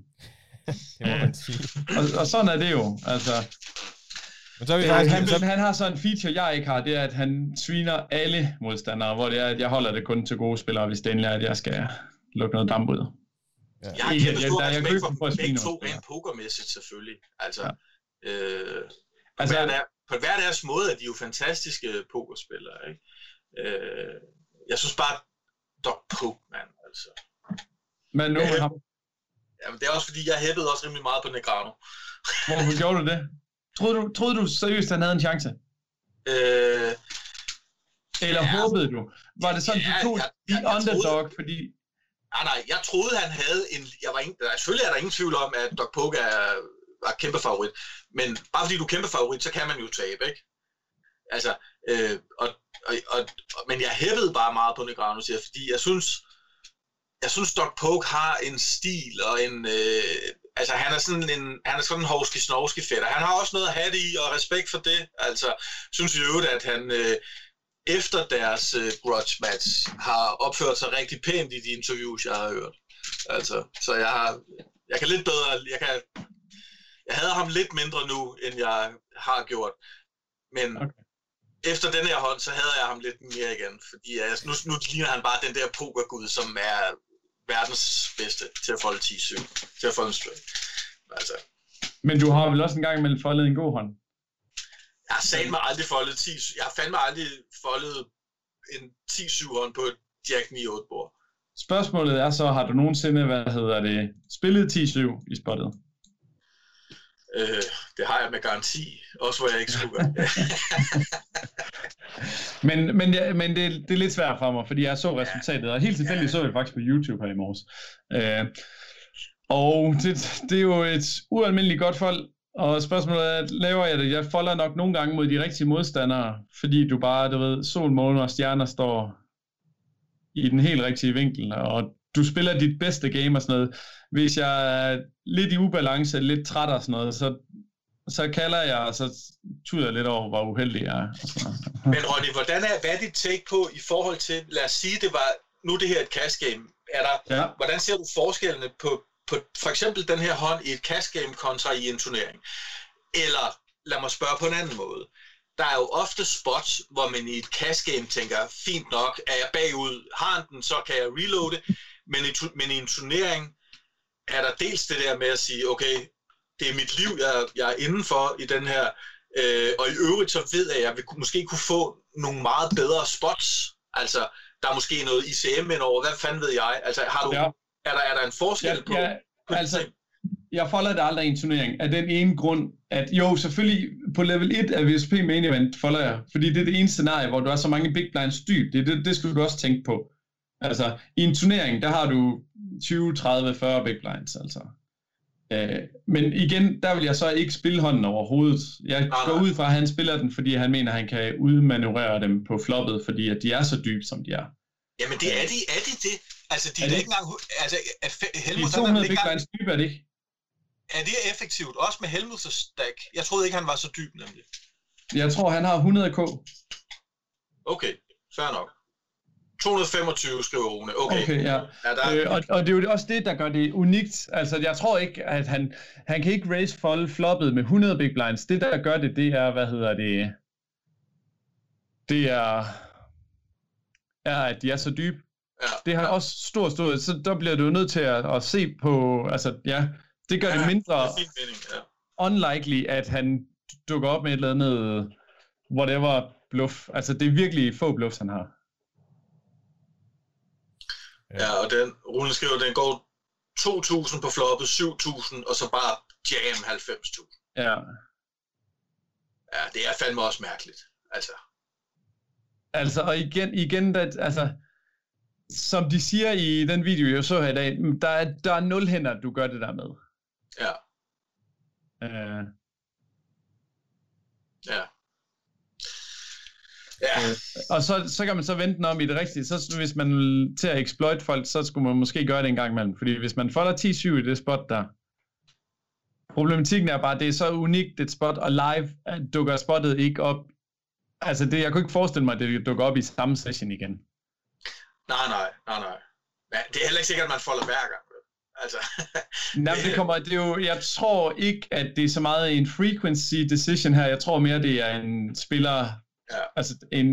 det må man sige. og, og sådan er det jo. Altså, men så er vi øh, faktisk, han, så... han har så en feature, jeg ikke har, det er, at han swiner alle modstandere, hvor det er, at jeg holder det kun til gode spillere, hvis det endelig er, at jeg skal lukke noget damp ud. Ja. Jeg har kæmpe stor respekt for begge to rent pokermæssigt selvfølgelig. Altså, ja. Øh, på, altså, hver der, på hver deres måde er de jo fantastiske pokerspillere. Ikke? Øh, jeg synes bare, Doc Pope, mand, altså. Men nu med ham? Jamen, det er også fordi, jeg hæppede også rimelig meget på Negrano. Hvorfor gjorde du det? Troede du, troede du seriøst, at han havde en chance? Øh, Eller ja, håbede du? Var det sådan, ja, du tog jeg, jeg, jeg, underdog, troede, fordi... Nej, nej, jeg troede, han havde en... Jeg var ingen, selvfølgelig er der ingen tvivl om, at Doc Poke er, var kæmpe favorit. Men bare fordi du er kæmpe favorit, så kan man jo tabe, ikke? Altså, øh, og, og, og, men jeg hævede bare meget på Negrano, fordi jeg synes, jeg synes, Doc Poke har en stil og en... Øh, altså, han er sådan en, han er sådan en hovski snovski fætter. Han har også noget at have det i, og respekt for det. Altså, synes i øvrigt, at han... Øh, efter deres øh, grudge match har opført sig rigtig pænt i de interviews, jeg har hørt. Altså, så jeg har, jeg kan lidt bedre, jeg kan, jeg havde ham lidt mindre nu, end jeg har gjort. Men okay. efter den her hånd, så havde jeg ham lidt mere igen, fordi altså, nu, nu ligner han bare den der pokergud, som er verdens bedste til at folde 10-7, til at folde en straight. Altså. Men du har vel også engang mellem foldet en god hånd? Jeg har fandme aldrig foldet 10, jeg har fandme aldrig foldet en 10-7 hånd på et Jack 9-8 bord. Spørgsmålet er så, har du nogensinde, hvad hedder det, spillet 10-7 i spottet? Øh, det har jeg med garanti, også hvor jeg ikke skulle gøre men men, ja, men det, det er lidt svært for mig, fordi jeg så resultatet, og helt tilfældigt så jeg det faktisk på YouTube her i morges. Øh, og det, det er jo et ualmindeligt godt fold, og spørgsmålet er, laver jeg det? Jeg folder nok nogle gange mod de rigtige modstandere, fordi du bare, du ved, sol, måne og stjerner står i den helt rigtige vinkel, og du spiller dit bedste game og sådan noget. Hvis jeg er lidt i ubalance, lidt træt og sådan noget, så, så kalder jeg, og så tuder jeg lidt over, hvor uheldig jeg er. Men Ronny, hvordan er, hvad er dit take på i forhold til, lad os sige, det var, nu det her et cash game, er der, ja. hvordan ser du forskellene på, på for eksempel den her hånd i et cash game kontra i en turnering? Eller lad mig spørge på en anden måde. Der er jo ofte spots, hvor man i et cash game tænker, fint nok, er jeg bagud, har den, så kan jeg reloade, men i, men i en turnering er der dels det der med at sige, okay, det er mit liv, jeg, jeg er indenfor i den her, øh, og i øvrigt så ved jeg, at jeg vil måske kunne få nogle meget bedre spots. Altså, der er måske noget ICM ind over, hvad fanden ved jeg? Altså, har du, ja. er, der, er der en forskel ja, på, ja, på altså, jeg folder det aldrig i en turnering, af den ene grund, at jo, selvfølgelig på level 1 af VSP Main Event folder jeg, fordi det er det ene scenarie, hvor du har så mange big blinds dyb, det, det, det skal du også tænke på. Altså, i en turnering, der har du 20, 30, 40 big blinds, altså. Øh, men igen, der vil jeg så ikke spille hånden overhovedet. Jeg nej, går ud fra, at han spiller den, fordi han mener, at han kan udmanøvrere dem på floppet, fordi at de er så dybe, som de er. Jamen, det er de, er de det? Altså, de er, er det ikke engang... Altså, Helmut, de 200 big blinds dybe, er det ikke? Er det effektivt? Også med Helmuts stack? Jeg troede ikke, han var så dyb, nemlig. Jeg tror, han har 100k. Okay, fair nok. 225, skriver Rune. Okay. okay ja. ja der... øh, og, og det er jo også det, der gør det unikt. Altså, jeg tror ikke, at han, han kan ikke raise fold floppet med 100 big blinds. Det, der gør det, det er, hvad hedder det, det er, er at de er så dybe. Ja. Det har også stor, stor, så der bliver du nødt til at, at se på, altså, ja, det gør ja, det mindre det mening, ja. unlikely, at han dukker op med et eller andet whatever bluff. Altså, det er virkelig få bluffs, han har. Ja, og den, Rune skriver, den går 2.000 på floppet, 7.000, og så bare jam 90.000. Ja. Ja, det er fandme også mærkeligt. Altså. Altså, og igen, igen der, altså, som de siger i den video, jeg så her i dag, der er, der er nul hænder, du gør det der med. Ja. Uh, ja. Ja. Øh, og så, så kan man så vente den om i det rigtige. Så hvis man til at exploit folk, så skulle man måske gøre det en gang imellem. Fordi hvis man folder 10-7 i det spot der, problematikken er bare, at det er så unikt et spot, og live dukker spottet ikke op. Altså det, jeg kunne ikke forestille mig, at det dukker op i samme session igen. Nej, nej, nej, nej. Ja, det er heller ikke sikkert, at man folder hver gang. Altså. Nej, det kommer, det er jo, jeg tror ikke, at det er så meget en frequency decision her. Jeg tror mere, det er en spiller Ja. Altså, en,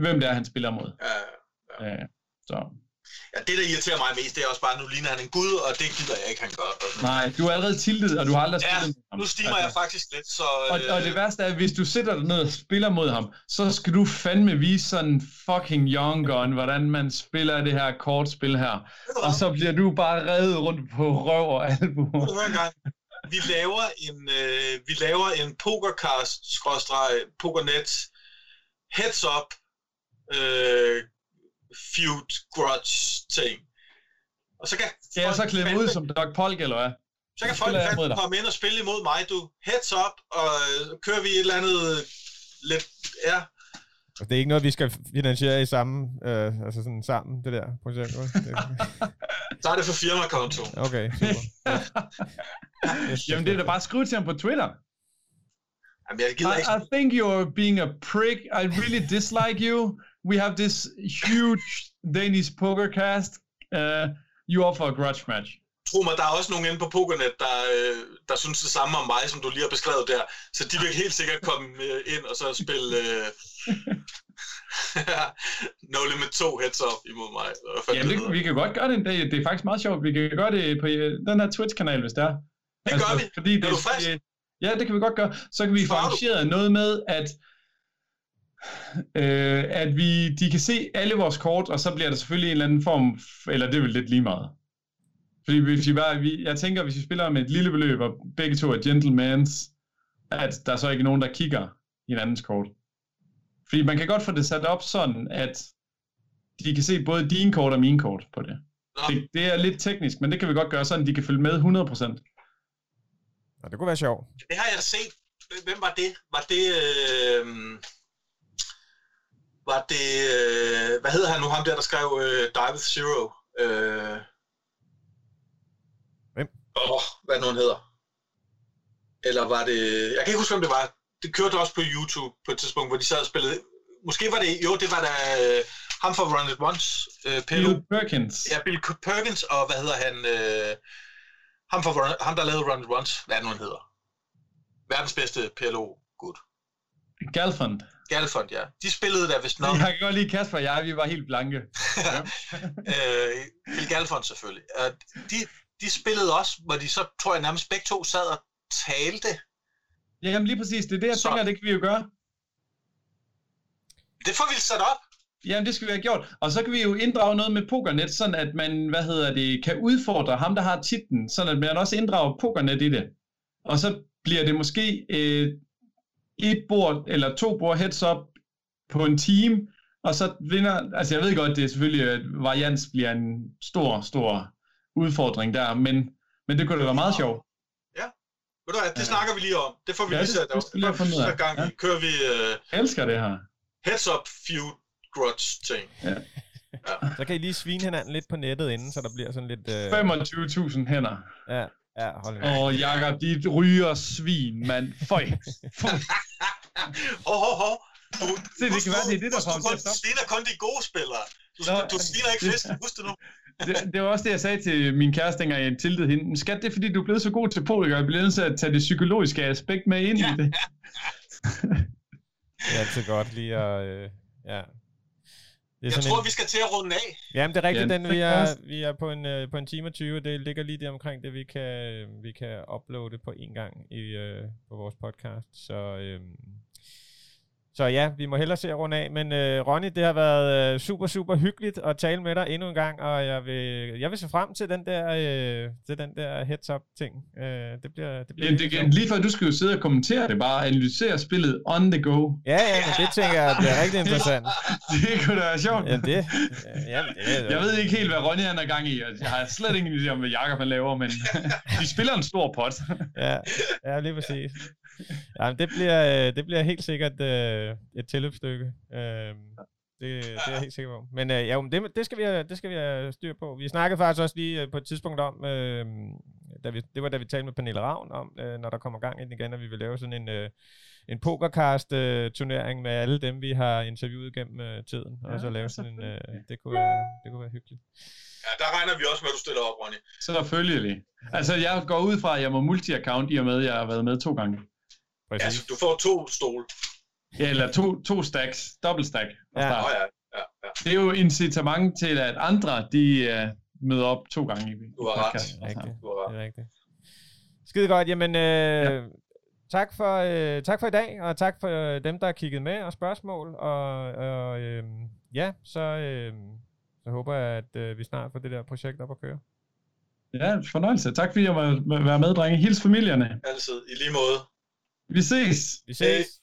hvem det er, han spiller mod. Ja, ja. ja. så. Ja, det, der irriterer mig mest, det er også bare, nu ligner han en gud, og det gider jeg ikke, han gør. Nej, du er allerede tiltet, og du har aldrig ja, spillet ham. nu stimer altså. jeg faktisk lidt, så... Og, øh... og det værste er, at hvis du sætter dig ned og spiller mod ham, så skal du fandme vise sådan fucking young gun, hvordan man spiller det her kortspil her. Og så bliver du bare reddet rundt på røv og albu. Vi laver en, øh, vi laver en pokercast, skråstreg, pokernet, heads up, øh, feud grudge ting. Og så kan jeg så klæde mig ud som Doc Polk, eller hvad? Så kan folk fandme komme ind og spille imod mig, du. Heads up, og øh, kører vi et eller andet lidt... Ja. Og det er ikke noget, vi skal finansiere i samme, øh, altså sådan sammen, det der projekt. Det... så er det for firmakonto. Okay, super. Jamen det er da bare skrive til ham på Twitter. Jamen, jeg gider I, ikke... I think you're being a prick. I really dislike you. we have this huge Danish poker cast. Uh, you offer a grudge match. Tro mig, der er også nogen inde på Pokernet, der, øh, der synes det samme om mig, som du lige har beskrevet der. Så de vil helt sikkert komme øh, ind og så spille uh, No Limit 2 heads up imod mig. Jamen, det, vi kan godt gøre det en dag. Det er faktisk meget sjovt. Vi kan gøre det på den her Twitch-kanal, hvis det er. Det altså, gør vi. Fordi det, er du frisk? Ja, det kan vi godt gøre. Så kan vi få arrangeret noget med, at øh, at vi, de kan se alle vores kort, og så bliver der selvfølgelig en eller anden form, eller det er vel lidt lige meget. Fordi hvis vi bare, vi, jeg tænker, hvis vi spiller med et lille beløb, og begge to er gentlemans, at der er så ikke nogen, der kigger i andens kort. Fordi man kan godt få det sat op sådan, at de kan se både dine kort og mine kort på det. Det, det er lidt teknisk, men det kan vi godt gøre sådan, at de kan følge med 100%. Ja, det kunne være sjovt. Det har jeg set. Hvem var det? Var det... Øh var det, øh, hvad hedder han nu, ham der, der skrev øh, Die with Zero? Øh, Hvem? Åh, oh, hvad nu han hedder. Eller var det, jeg kan ikke huske, hvem det var. Det kørte også på YouTube på et tidspunkt, hvor de sad og spillede, måske var det, jo, det var da øh, ham fra Run It Once. Øh, Bill Perkins. Ja, Bill Perkins, og hvad hedder han, øh, ham, fra, ham der lavede Run Once, hvad nu han hedder. Verdens bedste PLO-gut. Galfond. Galfond, ja. De spillede der vist nok. Jeg kan godt lide Kasper og jeg, vi var helt blanke. øh, Phil Galfond selvfølgelig. De, de spillede også, hvor de så, tror jeg nærmest begge to sad og talte. Jamen lige præcis, det er det, jeg så... tænker, det kan vi jo gøre. Det får vi sat op. Jamen, det skal vi have gjort. Og så kan vi jo inddrage noget med Pokernet, sådan at man, hvad hedder det, kan udfordre ham, der har titlen, sådan at man også inddrager Pokernet i det. Og så bliver det måske øh, et bord eller to bord heads up på en team, og så vinder, altså jeg ved godt, det er selvfølgelig, at varians bliver en stor, stor udfordring der, men, men det kunne da være meget sjovt. Ja, ved du hvad, det ja. snakker vi lige om. Det får vi ja, lige sat op. Det får vi gang ja. kører vi... Uh, jeg elsker det her. Heads up feud grudge ting. Ja. ja. Så kan I lige svine hinanden lidt på nettet inden, så der bliver sådan lidt... Uh... 25.000 hænder. Ja. Ja, hold med. Åh, Jakob, dit ryger svin, mand. Føj. Hov, hov, hov. Du, Se, det kan være, det er det, der ham til at stoppe. Du sviner kun de gode spillere. Du, Nå, du sviner ikke fisk, husk det nu. det, det var også det, jeg sagde til min kæreste, dengang jeg tiltede hende. Skat, det er fordi, du er blevet så god til poker, jeg bliver nødt til at tage det psykologiske aspekt med ind ja. i det. det er altid godt lige at... Øh, ja, det er jeg tror, en... vi skal til at runde af. Jamen, det er rigtigt, ja, den, vi, er, vi er på en, uh, på en time og 20. Det ligger lige der omkring det, vi kan, vi kan uploade på en gang i, uh, på vores podcast. Så uh, så ja, vi må hellere se at runde af. Men øh, Ronny, det har været øh, super, super hyggeligt at tale med dig endnu en gang, og jeg vil, jeg vil se frem til den der, øh, til den der heads-up-ting. Øh, det bliver, det bliver ja, det, lige før du skal jo sidde og kommentere det, bare analysere spillet on the go. Ja, ja, men det tænker jeg bliver rigtig interessant. det kunne da være sjovt. Ja, det, ja, det, jeg ved ikke helt, hvad Ronny han er gang i. Jeg har slet ingen idé om, hvad Jakob han laver, men de spiller en stor pot. ja, ja, lige præcis. Ja, det bliver, øh, det bliver helt sikkert øh, et tilløbsstykke. Øh, det, det er jeg helt sikker på. Men øh, ja, det, det, skal vi have, det skal vi have styr på. Vi snakkede faktisk også lige øh, på et tidspunkt om, øh, da vi, det var da vi talte med Pernille Ravn om, øh, når der kommer gang ind igen, at vi vil lave sådan en, øh, en pokercast-turnering øh, med alle dem, vi har interviewet gennem øh, tiden. Ja, og så lave sådan en, øh, det, kunne være, det kunne være hyggeligt. Ja, der regner vi også med, at du stiller op, Ronny. Selvfølgelig. Altså, jeg går ud fra, at jeg må multi-account i og med, at jeg har været med to gange. Præcis. Ja, så du får to stole. Ja, eller to, to stacks. Dobbelt stack. Ja. Oh, ja. Ja, ja. det er jo incitament til, at andre, de uh, møder op to gange i Du har ret. Det er rigtigt. Du har ret. Det er rigtigt. Skide godt. Jamen, øh, ja. tak, for, øh, tak for i dag, og tak for øh, dem, der har kigget med og spørgsmål. Og, og øh, ja, så, øh, så håber jeg, at øh, vi snart får det der projekt op at køre. Ja, fornøjelse. Tak fordi jeg var være med, drenge. Hils familierne. Altid. I lige måde. Vicês! Vicês!